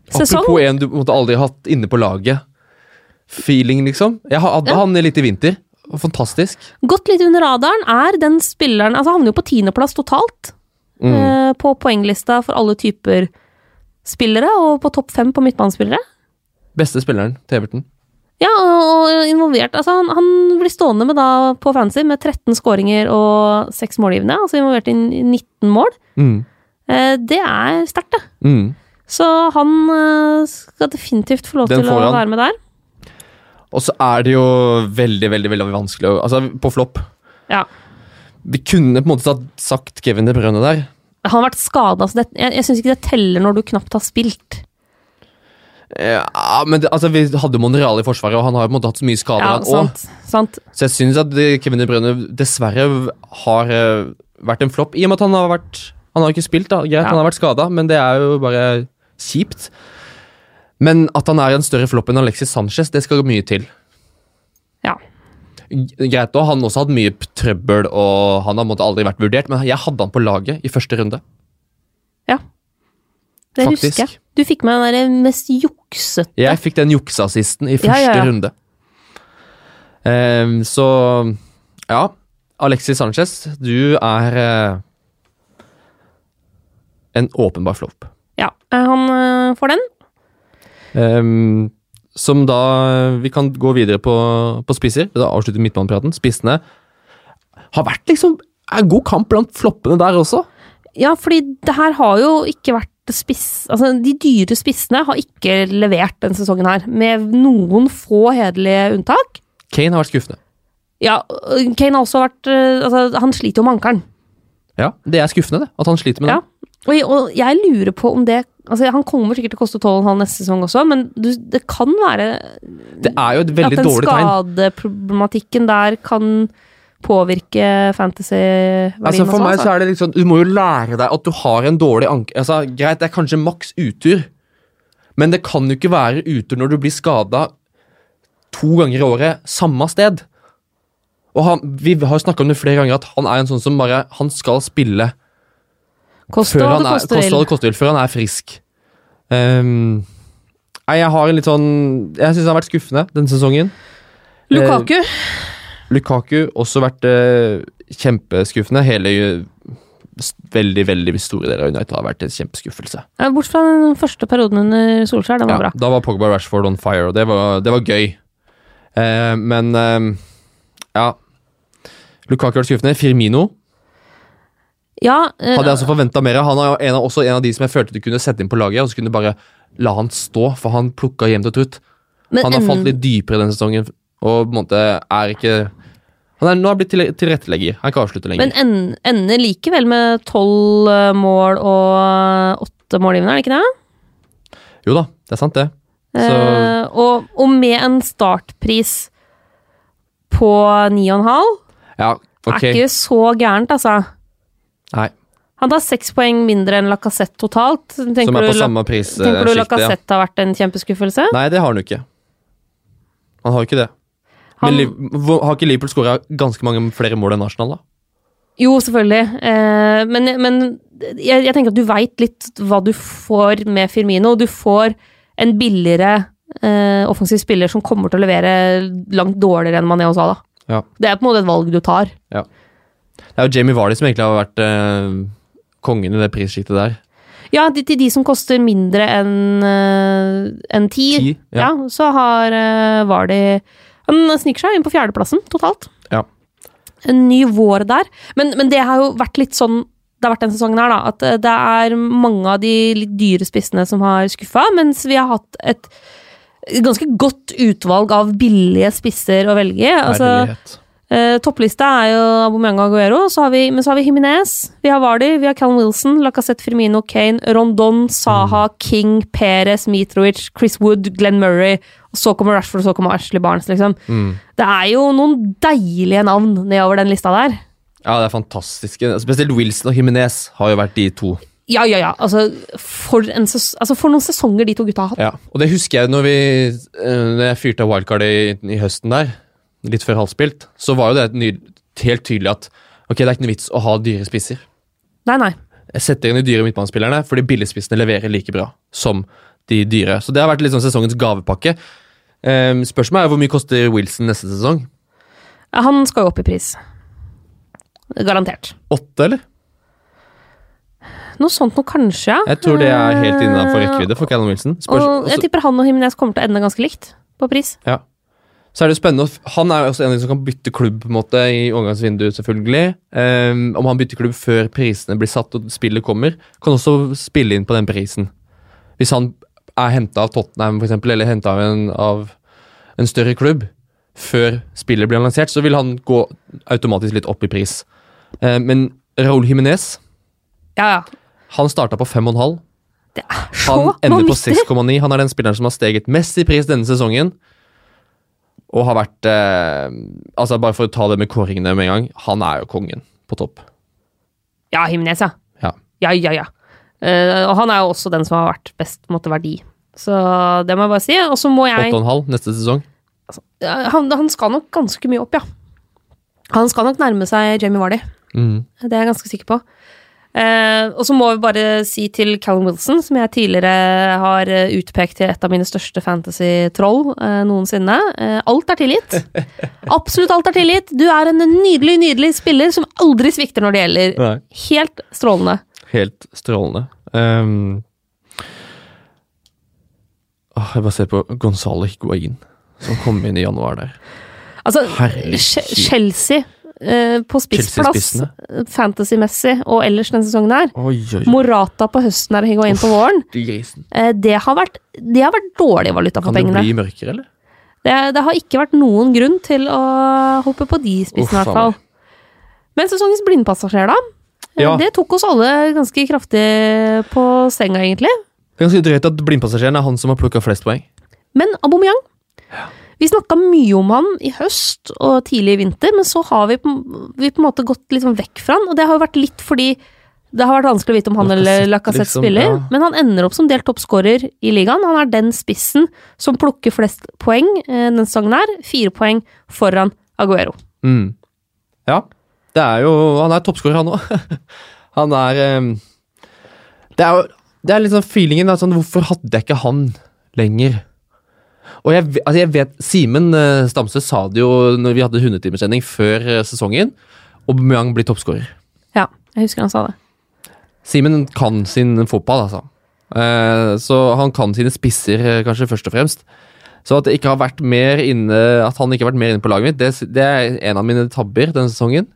sesong. Apropos en du måtte aldri hatt inne på laget. Feeling, liksom. Jeg hadde Ja. han litt i vinter. Fantastisk. Gått litt under radaren er den spilleren Altså, havner jo på tiendeplass totalt Mm. eh, på poenglista for alle typer spillere, og på topp fem på midtbanespillere. Beste spilleren til Everton. Ja, og involvert. Altså, han, han blir stående med da på fancy med 13 skåringer og 6 målgivende. Altså involvert i 19 mål. Mm. Eh, det er sterkt, det. Mm. Så han eh, skal definitivt få lov Den til å han. være med der. Og så er det jo veldig, veldig veldig vanskelig å Altså, på flopp. Ja. Vi kunne på en måte sagt Kevin De Bruyne der. Han har vært skada, så det, jeg, jeg syns ikke det teller når du knapt har spilt. Ja, men det, altså, Vi hadde Monreal i forsvaret, og han har på en måte hatt så mye skader. Ja, sant, sant. Så jeg syns at eh, Kevin De Bruyne dessverre har eh, vært en flopp, i og med at han har vært Han har ikke spilt, da. Greit, Ja. han har vært skada, men det er jo bare kjipt. Men at han er en større flopp enn Alexis Sanchez, det skal mye til. Ja. Greit, og han også hatt mye trøbbel, og han har måtte aldri vært vurdert, men jeg hadde han på laget i første runde. Ja. Det Faktisk. husker jeg. Du fikk meg den mest juksete Jeg fikk den jukseassisten i første Ja, ja, ja. runde. Um, så ja. Alexis Sanchez, du er uh, en åpenbar flopp. Ja, eh, han eh, får den. Ehm, som da Vi kan gå videre på, på spisser. Da avslutter midtbanepraten. Spissene har vært liksom en god kamp blant floppene der også. Ja, fordi det her har jo ikke vært spiss... Altså, de dyre spissene har ikke levert denne sesongen her, med noen få hederlige unntak. Kane har vært skuffende. Ja, Kane har også vært øh, Altså, han sliter jo med ankelen. Ja, Det er skuffende, det. At han sliter med det. Ja. Og, og jeg lurer på om det Altså, Han kommer sikkert til å koste 12,5 neste sesong også, men du, det kan være Det er jo et veldig at den skadeproblematikken der kan påvirke fantasy-verdien Altså For meg altså. så er det liksom Du må jo lære deg at du har en dårlig anke... Altså, Greit, det er kanskje maks utur, men det kan jo ikke være utur når du blir skada to ganger i året samme sted. Og han, Vi har snakka om det flere ganger, at han er en sånn som bare Han skal spille Det er, koster koste hva vil. det koster vil, før han er frisk. Um, nei, jeg har en litt sånn Jeg syns han har vært skuffende denne sesongen. Lukaku. Lukaku også vært eh, kjempeskuffende. Hele eh, veldig veldig store deler av United har vært en kjempeskuffelse. Ja, Bortsett fra den første perioden under Solskjær, den var Ja, bra. da var Pogba Rashford on fire, og det var, det var gøy. Eh, men eh, ja Lukaku har vært skuffende. Firmino Ja, uh, hadde jeg altså forventa mer. Han er en av, også en av de som jeg følte du kunne sette inn på laget, og så kunne du bare la han stå, for han plukka jevnt og trutt. Han har falt litt dypere denne sesongen, og på en måte er ikke Han er nå har blitt til, tilrettelegger. Han kan avslutte lenger. Men ender likevel med tolv eh, mål og åtte målgivende, er det ikke det? Jo da, det er sant, det. Så Eh, og, og med en startpris på 9,5 ja, okay. er ikke så gærent, altså. Nei, Han tar seks poeng mindre enn Lacassette totalt. Tenker som er på du, samme tenker du Lacassette ja. Har vært en kjempeskuffelse? Nei, det har han jo ikke. Han har jo ikke det. Han- Men har ikke Liverpool skåra ganske mange flere mål enn Arsenal, da? Jo, selvfølgelig. Eh, men men jeg, jeg tenker at du veit litt hva du får med Firmino. Du får en billigere eh, offensiv spiller som kommer til å levere langt dårligere enn Mané og Salah. Ja. Det er på en måte et valg du tar. Det er jo Jamie Vardy som egentlig har vært eh, kongen i det prissjiktet der. Ja, de, til de som koster mindre enn uh, en ti, Ti, ja. ja. så har uh, Vardy Han sniker seg inn på fjerdeplassen totalt. Ja. En ny vår der. Men, men det har jo vært litt sånn det har vært denne sesongen her, da. At eh, det er mange av de litt dyre spissene som har skuffa, mens vi har hatt et ganske godt utvalg av billige spisser å velge i. Altså. Eh, topplista er jo Aubameyang Aguero, så har vi, men så har vi Jimenez, vi har Vardy, vi har Callum Wilson, Lacassette Firmino, Kane, Rondon, Saha, King, Perez, Mitrovic, Chris Wood, Glenn Murray, og så kommer Rashford, og så kommer Ashley Barnes, liksom. Mm. Det er jo noen deilige navn nedover den lista der. Ja, det er fantastiske. Spesielt Wilson og Jimenez har jo vært de to. Ja, ja, ja. Altså, for, en ses altså, for noen sesonger de to gutta har hatt. Ja, og det husker jeg når vi eh, Når jeg fyrte av wildcard i, i høsten der, litt før halvspilt, så var jo det helt tydelig at ok, det er ikke noe vits å ha dyre spisser. Nei, nei. Jeg setter inn de dyre midtbanespillerne, fordi billigspissene leverer like bra som de dyre. Så det har vært litt sånn sesongens gavepakke. Um, spørsmålet er hvor mye koster Wilson neste sesong? Han skal jo opp i pris. Garantert. Åtte, eller? Noe sånt noe, kanskje, ja. Jeg tror det er helt innenfor rekkevidde for Callum Wilson. Spørs, Og jeg tipper han og Jimenez kommer til å ende ganske likt på pris. ja. Så er det spennende Han er også en som kan bytte klubb på en måte i overgangsvinduet, selvfølgelig. Um, om han bytter klubb før prisene blir satt og spillet kommer, kan også spille inn på den prisen. Hvis han er henta av Tottenham, for eksempel, eller henta av, en- av en større klubb før spillet blir lansert, så vil han gå automatisk litt opp i pris. Um, men Raúl Jiménez, Ja, ja. han starta på 5,5. Det er så Han ender på 6,9. Han er den spilleren som har steget mest i pris denne sesongen. Og har vært eh, Altså Bare for å ta det med kåringene med en gang. Han er jo kongen på topp. Ja, Jimenez, ja. Ja. Ja, ja, ja. Eh, og han er jo også den som har vært best måte, verdi. Så det må jeg bare si. Og så må jeg 8,5 neste sesong. Ja, han, han skal nok ganske mye opp, ja. Han skal nok nærme seg Jamie Vardy. Mm. Det er jeg ganske sikker på. Eh, og så må vi bare si til Callum Wilson, som jeg tidligere har eh, utpekt til et av mine største fantasy-troll eh, noensinne. Eh, alt er tilgitt. (laughs) Absolutt alt er tilgitt. Du er en nydelig, nydelig spiller som aldri svikter når det gjelder. Nei. Helt strålende. Helt strålende. Um, åh, jeg bare ser på Gonzalo Higuain, som kom inn i januar der. Altså, Herlig Chelsea eh, på spissplass fantasy-messig og ellers denne sesongen her. Oi, oi, Morata på høsten her og Higuain på våren. Eh, det, har vært, det har vært dårlig valuta for Kan det bli mørkere, eller? Det, det har ikke vært noen grunn til å hoppe på de spissene, i hvert fall. Men sesongens blindpassasjer, da? Eh, Ja. Det tok oss alle ganske kraftig på senga, egentlig. Det er ganske drøyt at blindpassasjeren er han som har plukka flest poeng. Men Aubameyang Vi snakka mye om han i høst og tidlig i vinter, men så har vi på, vi på en måte gått litt sånn vekk fra han. Og det har jo vært litt fordi det har vært vanskelig å vite om han eller Lacassette liksom, spiller. ja. Men han ender opp som delt toppskårer i ligaen. Han er den spissen som plukker flest poeng eh, denne sesongen her. Fire poeng foran Aguero. Mm. Ja. Det er jo Han er toppskårer, han òg. (laughs) han er eh, Det er jo Det er litt sånn feelingen er sånn, Hvorfor hadde jeg ikke han lenger? Og jeg, altså jeg vet Simen eh, Stamse sa det jo når vi hadde 100-timerssending før sesongen, sesongen. Aubameyang blir toppskårer. Ja, jeg husker han sa det. Simen kan sin fotball, altså. Eh, så han kan sine spisser, eh, kanskje først og fremst. Så at, det ikke har vært mer inne, at han ikke har vært mer inne på laget mitt, det, det er en av mine tabber denne sesongen.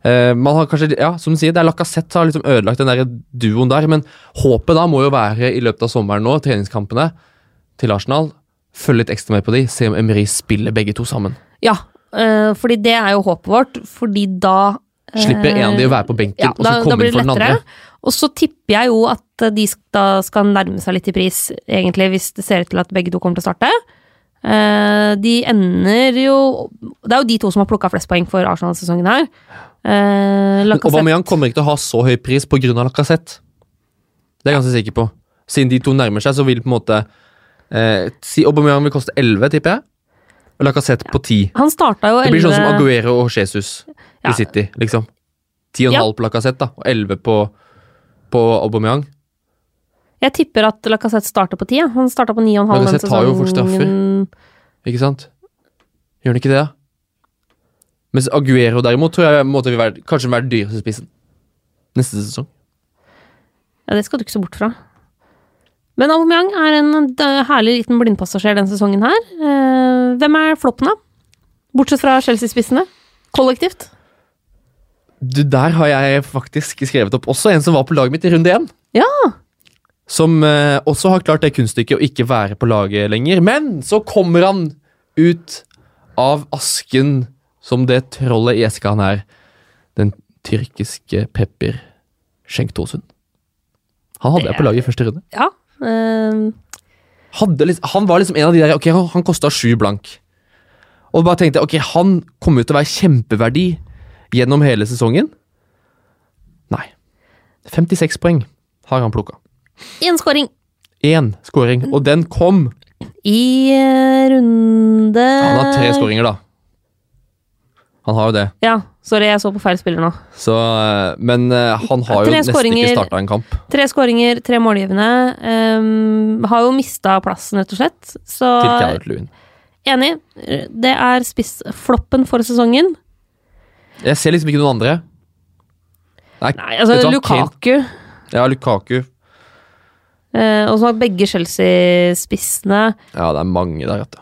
Uh, man har kanskje, ja, som du sier, det er Lacassette som har liksom ødelagt den der duoen der, men håpet da må jo være i løpet av sommeren nå, treningskampene til Arsenal, følge litt ekstra med på de, se om Emery spiller begge to sammen. Ja, øh, fordi det er jo håpet vårt, fordi da øh, Slipper en av de å være på benken, ja, og så kommer inn for den andre. Og så tipper jeg jo at de da skal nærme seg litt i pris, egentlig, hvis det ser ut til at begge to kommer til å starte. Uh, de ender jo Det er jo de to som har plukka flest poeng for Arsenal-sesongen her. Uh, Aubameyang kommer ikke til å ha så høy pris pga. Lacassette. Det er jeg ganske sikker på. Siden de to nærmer seg, så vil på en måte eh, si Aubameyang vil koste 11, tipper jeg. Og Lacassette på 10. Han starta jo Det blir sånn som Aguero og Jesus Ja. i City, liksom. 10,5 Ja. på Lacassette, da, og 11 på, på Aubameyang. Jeg tipper at Lacassette starter på 10. ja. Han starta på 9,5 den Lacazette tar jo fort straffer. Ikke sant? Gjør han ikke det, da? Mens Aguero derimot tror jeg måtte vi være, kanskje være den dyreste spissen neste sesong. Ja, det skal du ikke se bort fra. Men Aubameyang er en herlig liten blindpassasjer denne sesongen her. Eh, hvem er floppen, da? Bortsett fra Chelsea-spissene. Kollektivt. Du, der har jeg faktisk skrevet opp også en som var på laget mitt i runde én. Ja. Som eh, også har klart det kunststykket å ikke være på laget lenger. Men så kommer han ut av asken som det trollet i eska han er. Den tyrkiske Pepper Schenk-Tosun. Han hadde jeg på laget i første runde. Ja. Eh, Hadde liksom, han var liksom en av de der Ok, han, kosta sju blank. Og bare tenkte ok, han kommer ut til å være kjempeverdi gjennom hele sesongen. Nei. 56 poeng har han plukka. Én scoring Én scoring, og den kom. i eh, runde Han har tre skåringer, da. Han har jo det. Ja, sorry, jeg så på feil spiller nå. Så, eh, men eh, han har jo nesten ikke starta en kamp. Tre skåringer, tre målgivende. Um, har jo mista plassen, rett og slett. Så enig. Det er spissfloppen for sesongen. Jeg ser liksom ikke noen andre. Nei, Nei, altså. Lukaku. Ja, Lukaku. Uh, og så har begge Chelsea-spissene Ja, det er mange der, vet du.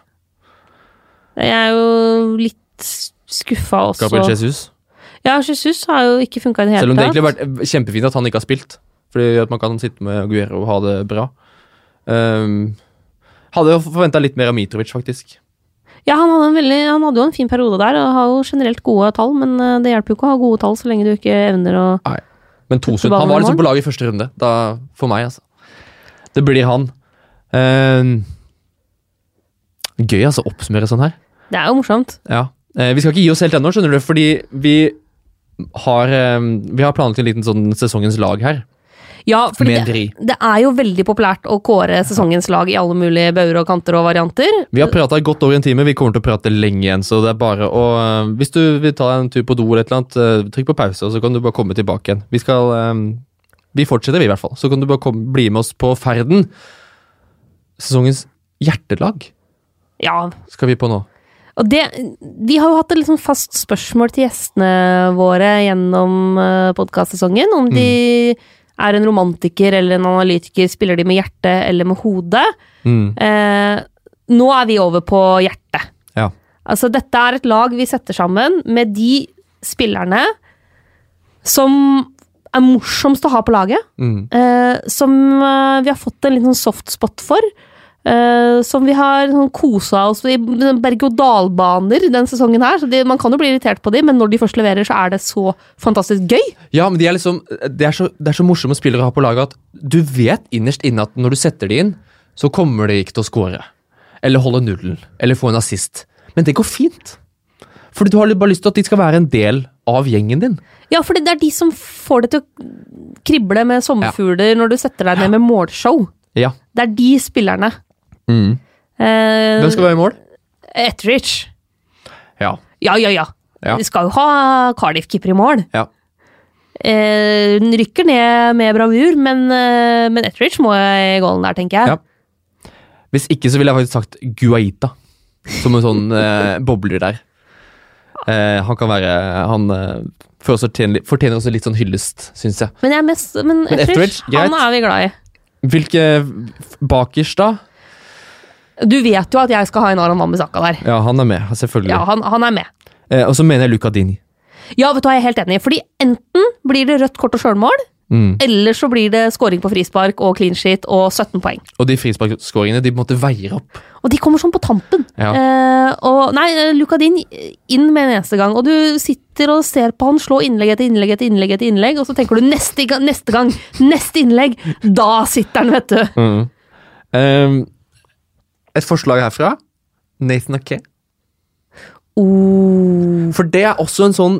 Jeg er jo litt skuffa også. Gabriel Jesus. Ja, Jesus har jo ikke funka i det Selv om det egentlig har vært kjempefint at han ikke har spilt. Fordi at man kan sitte med Aguero og ha det bra. Um, hadde forventa litt mer av Mitrovic, faktisk. Ja, han hadde, en veldig, han hadde jo en fin periode der, og har jo generelt gode tall, men eh, det hjelper jo ikke å ha gode tall så lenge du ikke evner å Men Tosund han var liksom på laget i første runde. Da, for meg, altså. Det blir han. Um, gøy altså å oppsummere sånn her. Det er jo morsomt. Ja. Eh, vi skal ikke gi oss helt ennå, skjønner du, fordi vi har, eh, vi har planlagt en liten sånn sesongens lag her. Ja, fordi det, det er jo veldig populært å kåre sesongens lag i alle mulige bauger og kanter og varianter. Vi har prata godt over en time, vi kommer til å prate lenge igjen. Så det er bare å eh, Hvis du vil ta en tur på do eller et eller annet, trykk på pause, og så kan du bare komme tilbake igjen. Vi skal Vi fortsetter, vi, i hvert fall. Så kan du bare komme, bli med oss på ferden. Sesongens hjertelag Ja, skal vi på nå. Og det, vi har jo hatt et liksom fast spørsmål til gjestene våre gjennom uh, podkastsesongen. Om de er en romantiker eller en analytiker, spiller de med hjertet eller med hodet. Mm. Eh, nå er vi over på hjertet. Ja. Altså, dette er et lag vi setter sammen med de spillerne som er morsomst å ha på laget. Mm. eh, som eh, vi har fått en liten sånn softspot for. Eh, som vi har sånn kosa oss i berg-og-dal-baner den sesongen her. Så de, man kan jo bli irritert på dem, men når de først leverer, så er det så fantastisk gøy. Ja, men de er liksom, det, er så, det er så morsomme spillere å ha på laget at du vet innerst inne at når du setter de inn, så kommer de ikke til å score. Eller holde nullen. Eller få en assist. Men det går fint. Fordi du har bare lyst til at de skal være en del av gjengen din. Ja, fordi det er de som får det til å krible med sommerfugler når du setter deg ned med målshow. Ja. Det er de spillerne. Mm. Eh, Hvem skal være i mål? Etterich. Ja. Ja, ja, ja. Ja. Vi skal jo ha Cardiff-keeper i mål. ja. Eh, rykker ned med bravur, men, eh, men Etterich må i gålen der, tenker jeg. Ja. Hvis ikke så ville jeg faktisk sagt Guaita. Som en sånn eh, bobler der. Eh, han kan være Han eh, fortjener, fortjener også litt sånn hyllest, syns jeg. Men jeg mest Men, Etheridge, Etheridge, han er vi glad i. Hvilke bakerst, da? Du vet jo at jeg skal ha en Aron Wambisaka der. Ja, han er med, selvfølgelig. Ja, han, han er med. Eh, og så mener jeg Luca Dini. Ja, vet du hva, jeg er helt enig. Fordi enten blir det rødt kort og sjølmål, Mm. eller så blir det scoring på frispark og clean sheet og 17 poeng. Og de frisparkskåringene de måtte en veier opp. Og de kommer sånn på tampen. Ja. Eh, og nei, Luca Din inn med en eneste gang, og du sitter og ser på han slå innlegg etter innlegg etter innlegg, etter innlegg, og så tenker du neste, neste gang, neste innlegg, da sitter han, vet du. Mm. Ehm, et forslag herfra. Nathan Ake. Oh. For det er også en sånn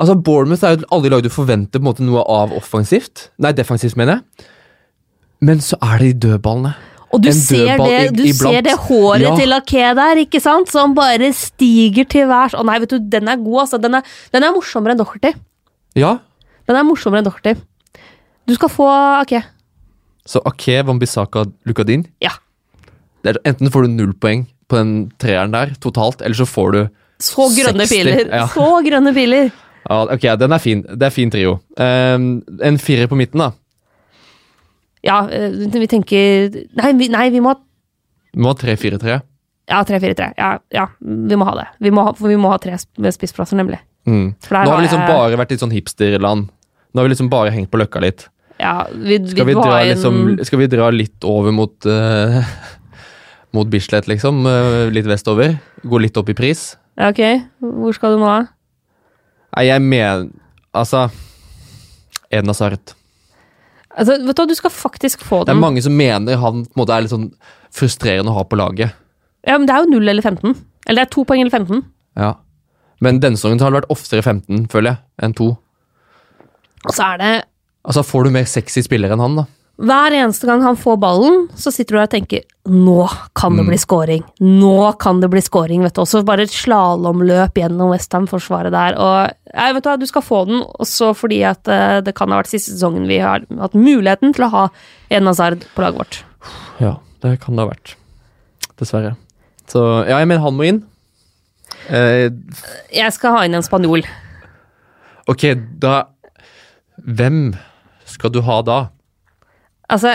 Altså Bournemouth er jo aldri lag du forventer på en måte noe av offensivt. Nei, defensivt, mener jeg. Men så er det de dødballene. Og du, ser det, du ser det håret Ja. til Ake der, ikke sant? Som bare stiger til værs. Å nei, vet du, den er god, altså. Den er, den er morsommere enn Docherty. Ja. Den er morsommere enn Docherty. Du skal få Ake. Så Ake, Wambisaka, Lukadin. Ja. Enten får du null poeng på den treeren der totalt, eller så får du Så grønne 60, piler. ja. Så grønne piler. ja, Ok, den er fin. Det er fin trio. Um, en firer på midten, da. Ja, eh, vi tenker Nei, vi, nei, vi må ha Vi må ha 3-4-3. Ja, 3-4-3. Ja, ja, vi må ha det. Vi må ha, for vi må ha tre spissplasser, nemlig. Mm. Nå har vi liksom bare vært litt sånn hipsterland. Nå har vi liksom bare hengt på løkka litt. ja, vi, Skal vi, dra, en- liksom, skal vi dra litt over mot uh, (laughs) Mot Bislett, liksom? eh, litt vestover? Gå litt opp i pris? Ja, ok. Hvor skal du nå, da? Nei, jeg mener Altså Eden Hazard. Altså, vet du hva, du skal faktisk få den. Det er mange som mener han på en måte er litt sånn frustrerende å ha på laget. Ja, men det er jo 0 eller 15. Eller det er 2 poeng eller 15. Ja. Men denne sesongen har det vært oftere 15, føler jeg, enn 2. Og så er det Altså, får du mer sexy spillere enn han, da? Hver eneste gang han får ballen, så sitter du der og tenker Nå kan Mm. det bli scoring. Nå kan det bli scoring, vet du. Og så bare et slalåmløp gjennom Westham-forsvaret der. Og jeg vet du hva, du skal få den også fordi at eh, det kan ha vært siste sesongen vi har hatt muligheten til å ha en Hazard på laget vårt. Ja, det kan det ha vært. Dessverre. Så ja, jeg mener han må inn. Eh, Jeg skal ha inn en spanjol. ok, da Hvem skal du ha da? Altså,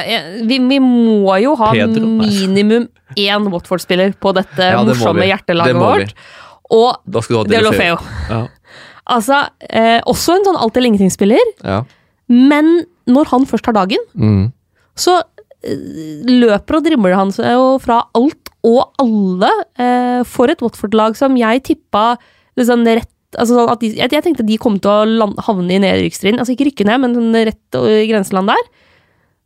vi, vi må jo ha Pedro, minimum én Watford-spiller på dette Ja, det morsomme hjertelaget Det vårt. Og Delofeo. Ja. Altså, eh, også en sånn alt eller ingenting-spiller, ja. men når han først har dagen, Mm. så eh, løper og dribler han seg jo fra alt og alle eh, for et Watford-lag som jeg tippa liksom rett altså sånn de, jeg, jeg tenkte de kom til å land, havne i nedrykkstrinn. Altså ikke rykke ned, men sånn rett i grenseland der.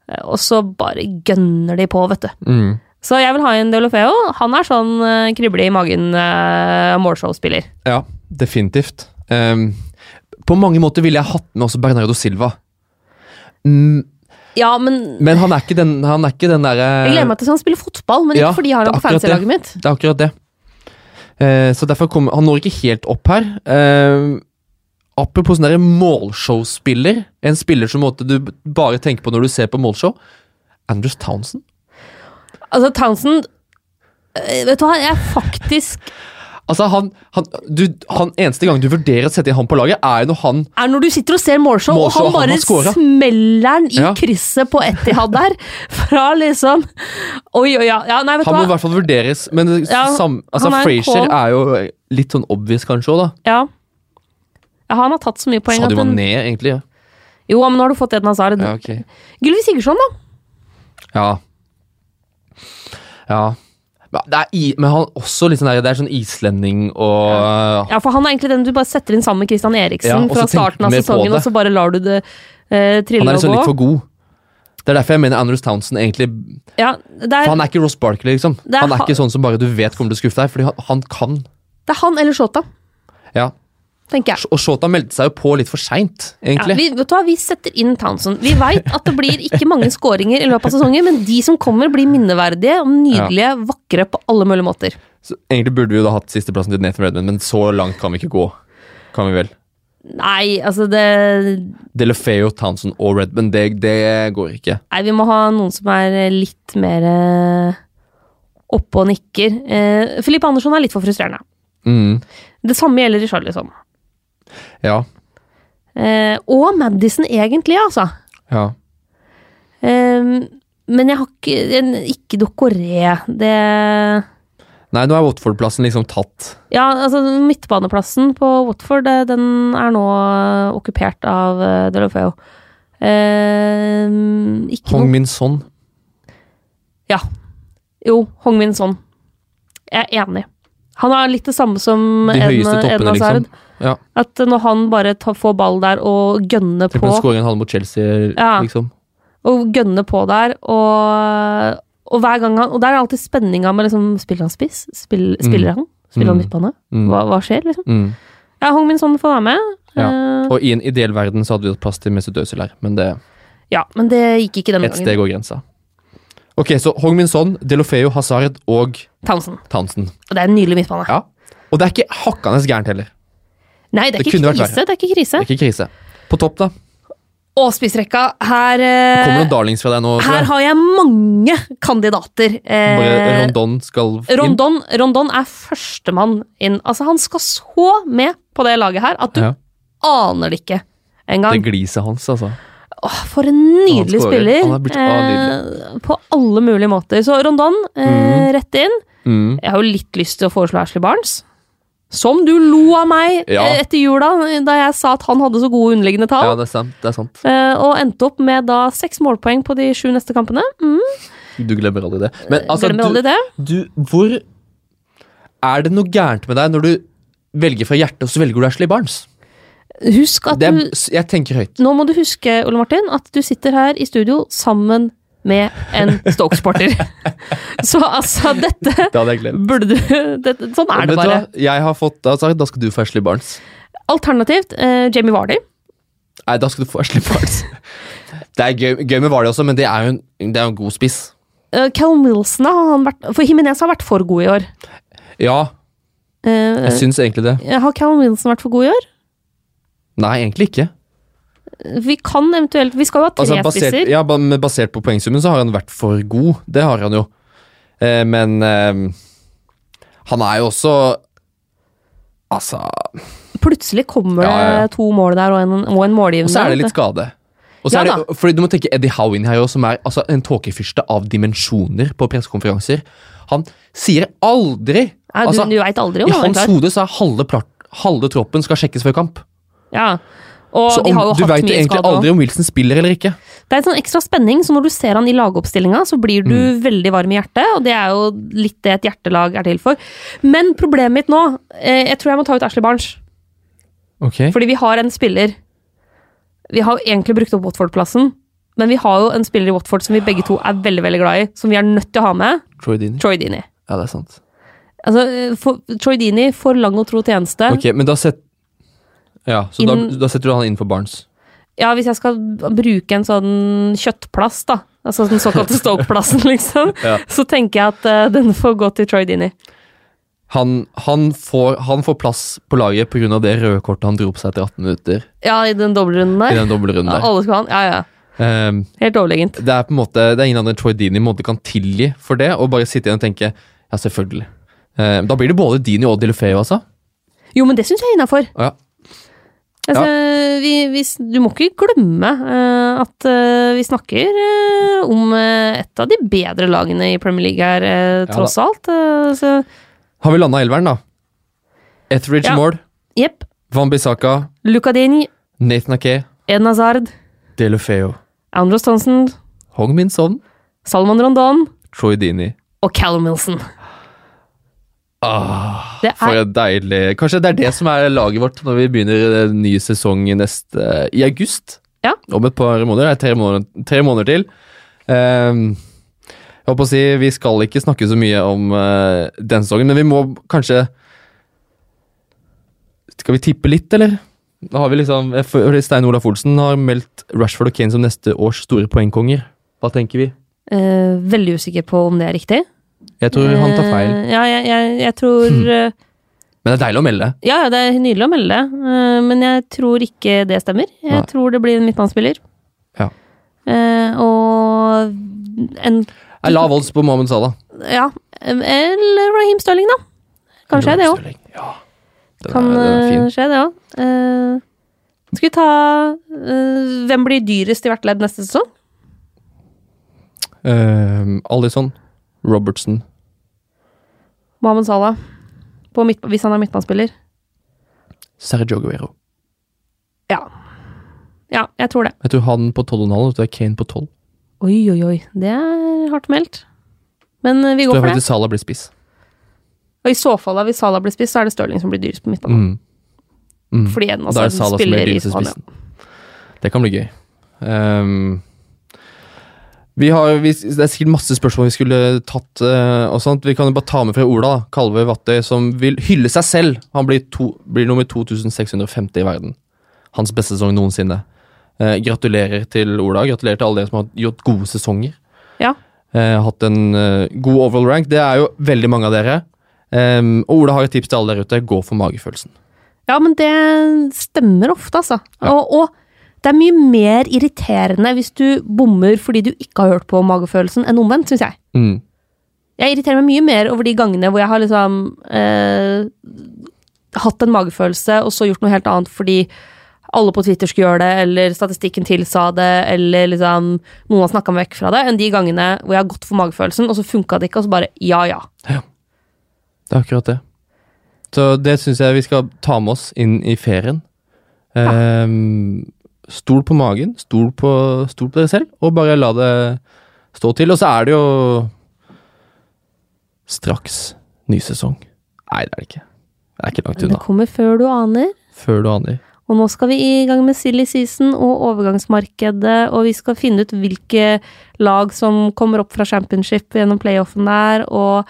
Eh, Og så bare gønner de på, vet du. Mm. Så jeg vil ha en Deolofeo. Han er sånn eh, krible i magen uh, målshow-spiller. ja, definitivt. Um, på mange måter ville jeg hatt med også Bernardo Silva. Mm, Ja, men men han er ikke den, han er ikke den derre jeg gleder meg til han spiller fotball, men ja, ikke fordi jeg har ham han på fancy-laget mitt. Det er akkurat det. Uh, så derfor kommer Han når ikke helt opp her. Eh, apropos sånn målshow-spiller, en spiller som du bare tenker på når du ser på målshow. Andrews Townsend. Altså, Townsend eh, Vet du hva, jeg er faktisk Altså, han, han, du, han Eneste gang du vurderer å sette inn han på laget, er når han er når du sitter og ser målshow, og Målshow, han han bare smeller den i Ja. krysset på Etihad der. (laughs) Fra liksom Oi, oi, ja. ja nei, vet han Han må i hvert fall vurderes, men Ja, sam, altså, han er Frazier er jo litt sånn obvious, kanskje òg, da. Ja. Ja, han har tatt så mye poeng Sa du at den- egentlig? Ja. Jo, men nå har du fått Eden Hazard. Ja, ok. Gylvi Sigurdsson, da? Ja. Ja. Det er, i, men han også litt sånn der, det er sånn islending og Ja, for han er egentlig den du bare setter inn sammen med Christian Eriksen Ja, fra starten av sesongen, og så bare lar du det eh, trille Han er og liksom litt for god. Det er derfor jeg mener Andrews Townsend egentlig Ja, er, For han er ikke Ross Barkley, liksom. Er Han er ikke sånn som bare du vet kommer til å skuffe deg, fordi han, han kan. det er han eller Shota, Ja. Tenker jeg. Og Shota meldte seg jo på litt for seint, Ja, vi, vi setter inn Townsend. Vi veit at det blir ikke mange skåringer i løpet av sesongen, men de som kommer, blir minneverdige og nydelige, vakre på alle mulige måter. Så egentlig burde vi jo da hatt sisteplassen til Nathan Redman, men så langt kan vi ikke gå. Kan vi vel? Nei, altså det Delefeo, Townsend og Redman, det, det går ikke. Nei, vi må ha noen som er litt mer eh, oppe og nikker. Eh, Filip Andersson er litt for frustrerende. Mm. Det samme gjelder i Charlison. Ja. Eh, og Madison, egentlig, altså. Ja. Eh, men jeg har ikke Ikke Docoré. Det Nei, nå er Watford-plassen liksom tatt. Ja, altså midtbaneplassen på Watford, eh, den er nå okkupert av Delofeo. Eh, ikke Hong Min Son. Ja. Jo, Hong Min Son. Jeg er enig. Han er litt det samme som De høyeste toppene, Hazard. liksom. Ja. At når han bare tar, får ball der og gønner på, Skåringen han mot Chelsea, Ja. liksom. og gønner på der, og, og hver gang han Og der er alltid spenninga med liksom Spiller han spiss? Spill, spiller han? Spiller han Mm. midtbane? Mm. Hva, hva skjer, liksom? Mm. Ja, Hong Min Son får være med. Ja. Eh, Og i en ideell verden så hadde vi hatt plass til Mesut Özil her, men det ja, men det gikk ikke denne gangen gangen. steg over grensa. Ok, så Hong Min Son, Delofeo, Hazard og Townsend. Townsend. Og det er en nydelig midtbane. Ja. Og det er ikke hakkende gærent heller. Nei, det er Det krise. Det er ikke krise. Det er ikke krise. På topp, da. Og spissrekka. Her, Kommer eh, noen darlings fra deg nå? her har jeg mange kandidater. Eh, Rondon skal inn. Rondon, Rondon er førstemann inn. Altså, han skal så med på det laget her at du Ja. aner det ikke engang. Det gliset hans, altså. Åh, for en nydelig spiller. Er blitt- ah, eh, på alle mulige måter. Så Rondon, eh, rett inn. Mm. Jeg har jo litt lyst til å foreslå Ashley Barnes. Som du lo av meg Ja. eh, etter jula, da jeg sa at han hadde så gode underliggende tall. Ja, det er sant. Det er sant. eh, og endte opp med da seks målpoeng på de sju neste kampene. Mm, Du glemmer aldri det. Men altså, glemmer du, aldri det. du Hvor Er det noe gærent med deg når du velger fra hjertet, og så velger du Ashley Barnes? Husk at er, du jeg tenker høyt. Nå må du huske, Ole Martin, at du sitter her i studio sammen med en Stoke-sporter. (laughs) Så altså, dette Det hadde jeg glemt. burde du dette, Sånn er det bare. hva? Jeg har fått altså, da skal du få Ashley Barnes. Alternativt eh, Jamie Vardy. Nei, da skal du få Ashley Barnes. (laughs) Det er gøy, gøy med Vardy også, men det er jo en, det er en god spiss. Uh, Callum Wilson har han vært For Jimenez har vært for god i år. Ja, Uh, jeg syns egentlig det. har Cal Wilson vært for god i år? Nei, egentlig ikke. Vi kan eventuelt Vi skal jo ha tre Altså, basert, spisser. ja, men basert på poengsummen så har han vært for god. Det har han jo. Eh, men eh, han er jo også Altså Plutselig kommer det ja, ja. to mål der og en, og en målgivende. Og så er det litt skade. Ja det, fordi Du må tenke Eddie Howe inn her også, som er altså, en tåkefyrste av dimensjoner på pressekonferanser. Han sier aldri Nei, altså, du, vet aldri om I hans hode så er halve, halve troppen skal sjekkes før kamp. Ja. Og Så om, du veit egentlig aldri om Wilson spiller eller ikke. Det er en sånn ekstra spenning, så når du ser han i lagoppstillinga, så blir du Mm. veldig varm i hjertet, og det er jo litt det et hjertelag er til for. Men problemet mitt nå eh, Jeg tror jeg må ta ut Ashley Barnes. Okay. Fordi vi har en spiller Vi har egentlig brukt opp Watford-plassen, men vi har jo en spiller i Watford som vi begge to er veldig veldig glad i, som vi er nødt til å ha med. Troy Dini. Troy Dini. Ja, det er sant. Altså, eh, for, Troy Dini får lang og tro tjeneste. Ok, men da set... Ja, så da, da setter du han inn for Barnes. Ja, hvis jeg skal bruke en sånn kjøttplass, da, altså den såkalte Stoke-plassen, (laughs) liksom, Ja. så tenker jeg at uh, den får gå til Troy Dini. Han, han, får, han får plass på laget pga. det røde kortet han dro på seg etter 18 minutter. Ja, i den dobbeltrunden I der. den dobbeltrunden Ja, alle skal ha den. Ja, ja. Um, Helt overlegent. det er på en måte Det er ingen andre Troy Dini måte kan tilgi for det, og bare sitte igjen og tenke ja, selvfølgelig. Um, da blir det både Dini og Delefeo, altså. Jo, men det syns jeg er innafor. Ja. Altså, vi, vi, du må ikke glemme uh, at uh, vi snakker uh, om et av de bedre lagene i Premier League her, tross Ja alt. så Har vi landa elveren, da? Etheridge Ja. mål. Yep. Van Bissaka, Lucadini. Nathan Ake, Eden Hazard, Delofeo. Andros Thonsen. Hong Min Son, Salman Rondon Troy Dini. og Callum Wilson. Ah, Det for er et deilig Kanskje det er det som er laget vårt når vi begynner en ny sesong neste i august. Ja. Om et par måneder. Det er tre måneder, tre måneder til. Um, jeg håper å si Vi skal ikke snakke så mye om uh, den sesongen, men vi må kanskje Skal vi tippe litt, eller? Da har vi liksom Stein Olaf Olsen har meldt Rashford og Kane som neste års store poengkonger. Hva tenker vi? Uh, veldig usikker på om det er riktig. Jeg tror han tar feil. Eh, ja, jeg, jeg, jeg tror eh, Men det er deilig å melde. Ja, ja, det er nydelig å melde, det men jeg tror ikke det stemmer. Jeg Nei. tror det blir en midtbanespiller. Ja. Eh, og en Jeg lav odds på Mohammed Salah. Ja, eller Raheem Stirling, da. Kan skje det òg. Ja. Kan er, eh, skje det òg. skal vi ta eh, Hvem blir dyrest i hvert ledd neste sesong? Uh, Alison, Robertson, Mohammed Salah. På midt, hvis han er midtbanespiller. Sergio Aguero. Ja. Ja, jeg tror det. Jeg tror han på 12,5, og så er Kane på 12. Oi, oi, oi. Det er hardt meldt. Men eh, vi går for det. for det. faktisk Salah blir spiss. Og i så fall, da, hvis Salah blir spiss, så er det Stirling som blir dyrest på midtbanen. Mm. Mm. Fordi en Da er det altså, spiller i Spania. spissen. Det kan bli gøy. Ehm, vi har, vi, det er sikkert masse spørsmål vi skulle tatt. eh, og sånt. Vi kan jo bare ta med fra Ola. Kalve Vattøy, som vil hylle seg selv. Han blir, to, blir nummer 2650 i verden. Hans beste sesong noensinne. Eh, gratulerer til Ola. Gratulerer til alle dere som har gjort gode sesonger. Ja. Eh, hatt en eh, god overall rank. Det er jo veldig mange av dere. Og Ola har et tips til alle der ute. Gå for magefølelsen. Ja, men det stemmer ofte, altså. Ja. Og, og det er mye mer irriterende hvis du bommer fordi du ikke har hørt på magefølelsen, enn omvendt, syns jeg. Mm. Jeg irriterer meg mye mer over de gangene hvor jeg har liksom eh, hatt en magefølelse, og så gjort noe helt annet fordi alle på Twitter skulle gjøre det, eller statistikken tilsa det, eller liksom noen har snakka meg vekk fra det, enn de gangene hvor jeg har gått for magefølelsen, og så funka det ikke, og så bare ja, ja. Det er akkurat det. Så det syns jeg vi skal ta med oss inn i ferien. Ehm, stol på magen, stol på, stol på dere selv, og bare la det stå til. Og så er det jo straks ny sesong. Nei, det er det ikke. Det er ikke langt Det kommer før du aner. Før du aner. Og nå skal vi i gang med silly season og overgangsmarkedet, og vi skal finne ut hvilke lag som kommer opp fra championship gjennom playoffen der, og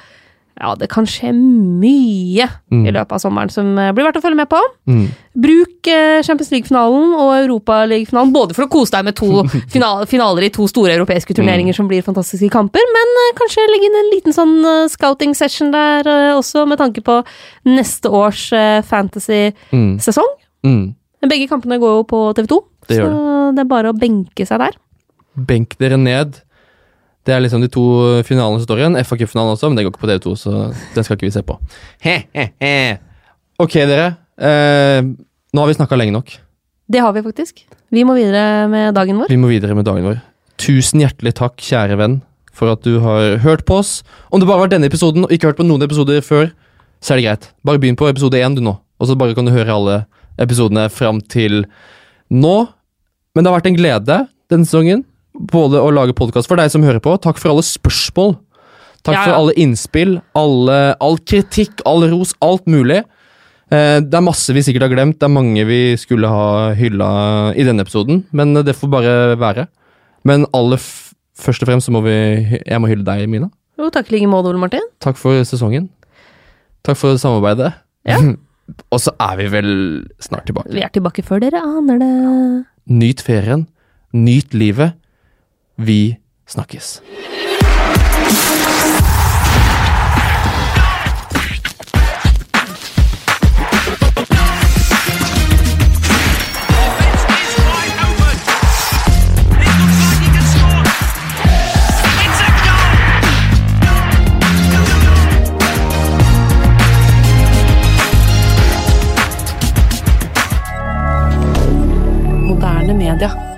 ja, det kan skje mye Mm. i løpet av sommeren som eh, blir verdt å følge med på. Mm. Bruk eh, Champions League-finalen og Europaliga-finalen både for å kose deg med to (laughs) finaler i to store europeiske turneringer som blir fantastiske kamper, men eh, kanskje legge inn en liten sånn eh, scouting session der også, med tanke på neste års eh, fantasy-sesong. Mm. Mm. Begge kampene går jo på TV2, Det så så det er bare å benke seg der. Benk dere ned. Det er liksom de to finalene som står igjen. FA Cup-finalen også, men det går ikke på TV2, så den skal ikke vi se på. He, he, he. Ok, dere. Eh, nå har vi snakka lenge nok. Det har vi faktisk. Vi må videre med dagen vår. Vi må videre med dagen vår. Tusen hjertelig takk, kjære venn, for at du har hørt på oss. Om det bare var denne episoden og ikke hørt på noen episoder før, så er det greit. Bare begynn på episode én, du nå. Og så bare kan du høre alle episodene fram til nå. Men det har vært en glede denne sesongen. Både å lage podkast for deg som hører på. Takk for alle spørsmål. Takk Ja, for alle innspill, alle, all kritikk, all ros, alt mulig. Eh, det er masse vi sikkert har glemt. Det er mange vi skulle ha hylla i denne episoden, men det får bare være. Men aller først og fremst så må vi Jeg må hylle deg, Mina. Jo, takk i like måte, Ole Martin. Takk for sesongen. Takk for samarbeidet. Ja. (laughs) og så er vi vel snart tilbake. Vi er tilbake før dere aner det. Nyt ferien. Nyt livet. Vi snakkes. It's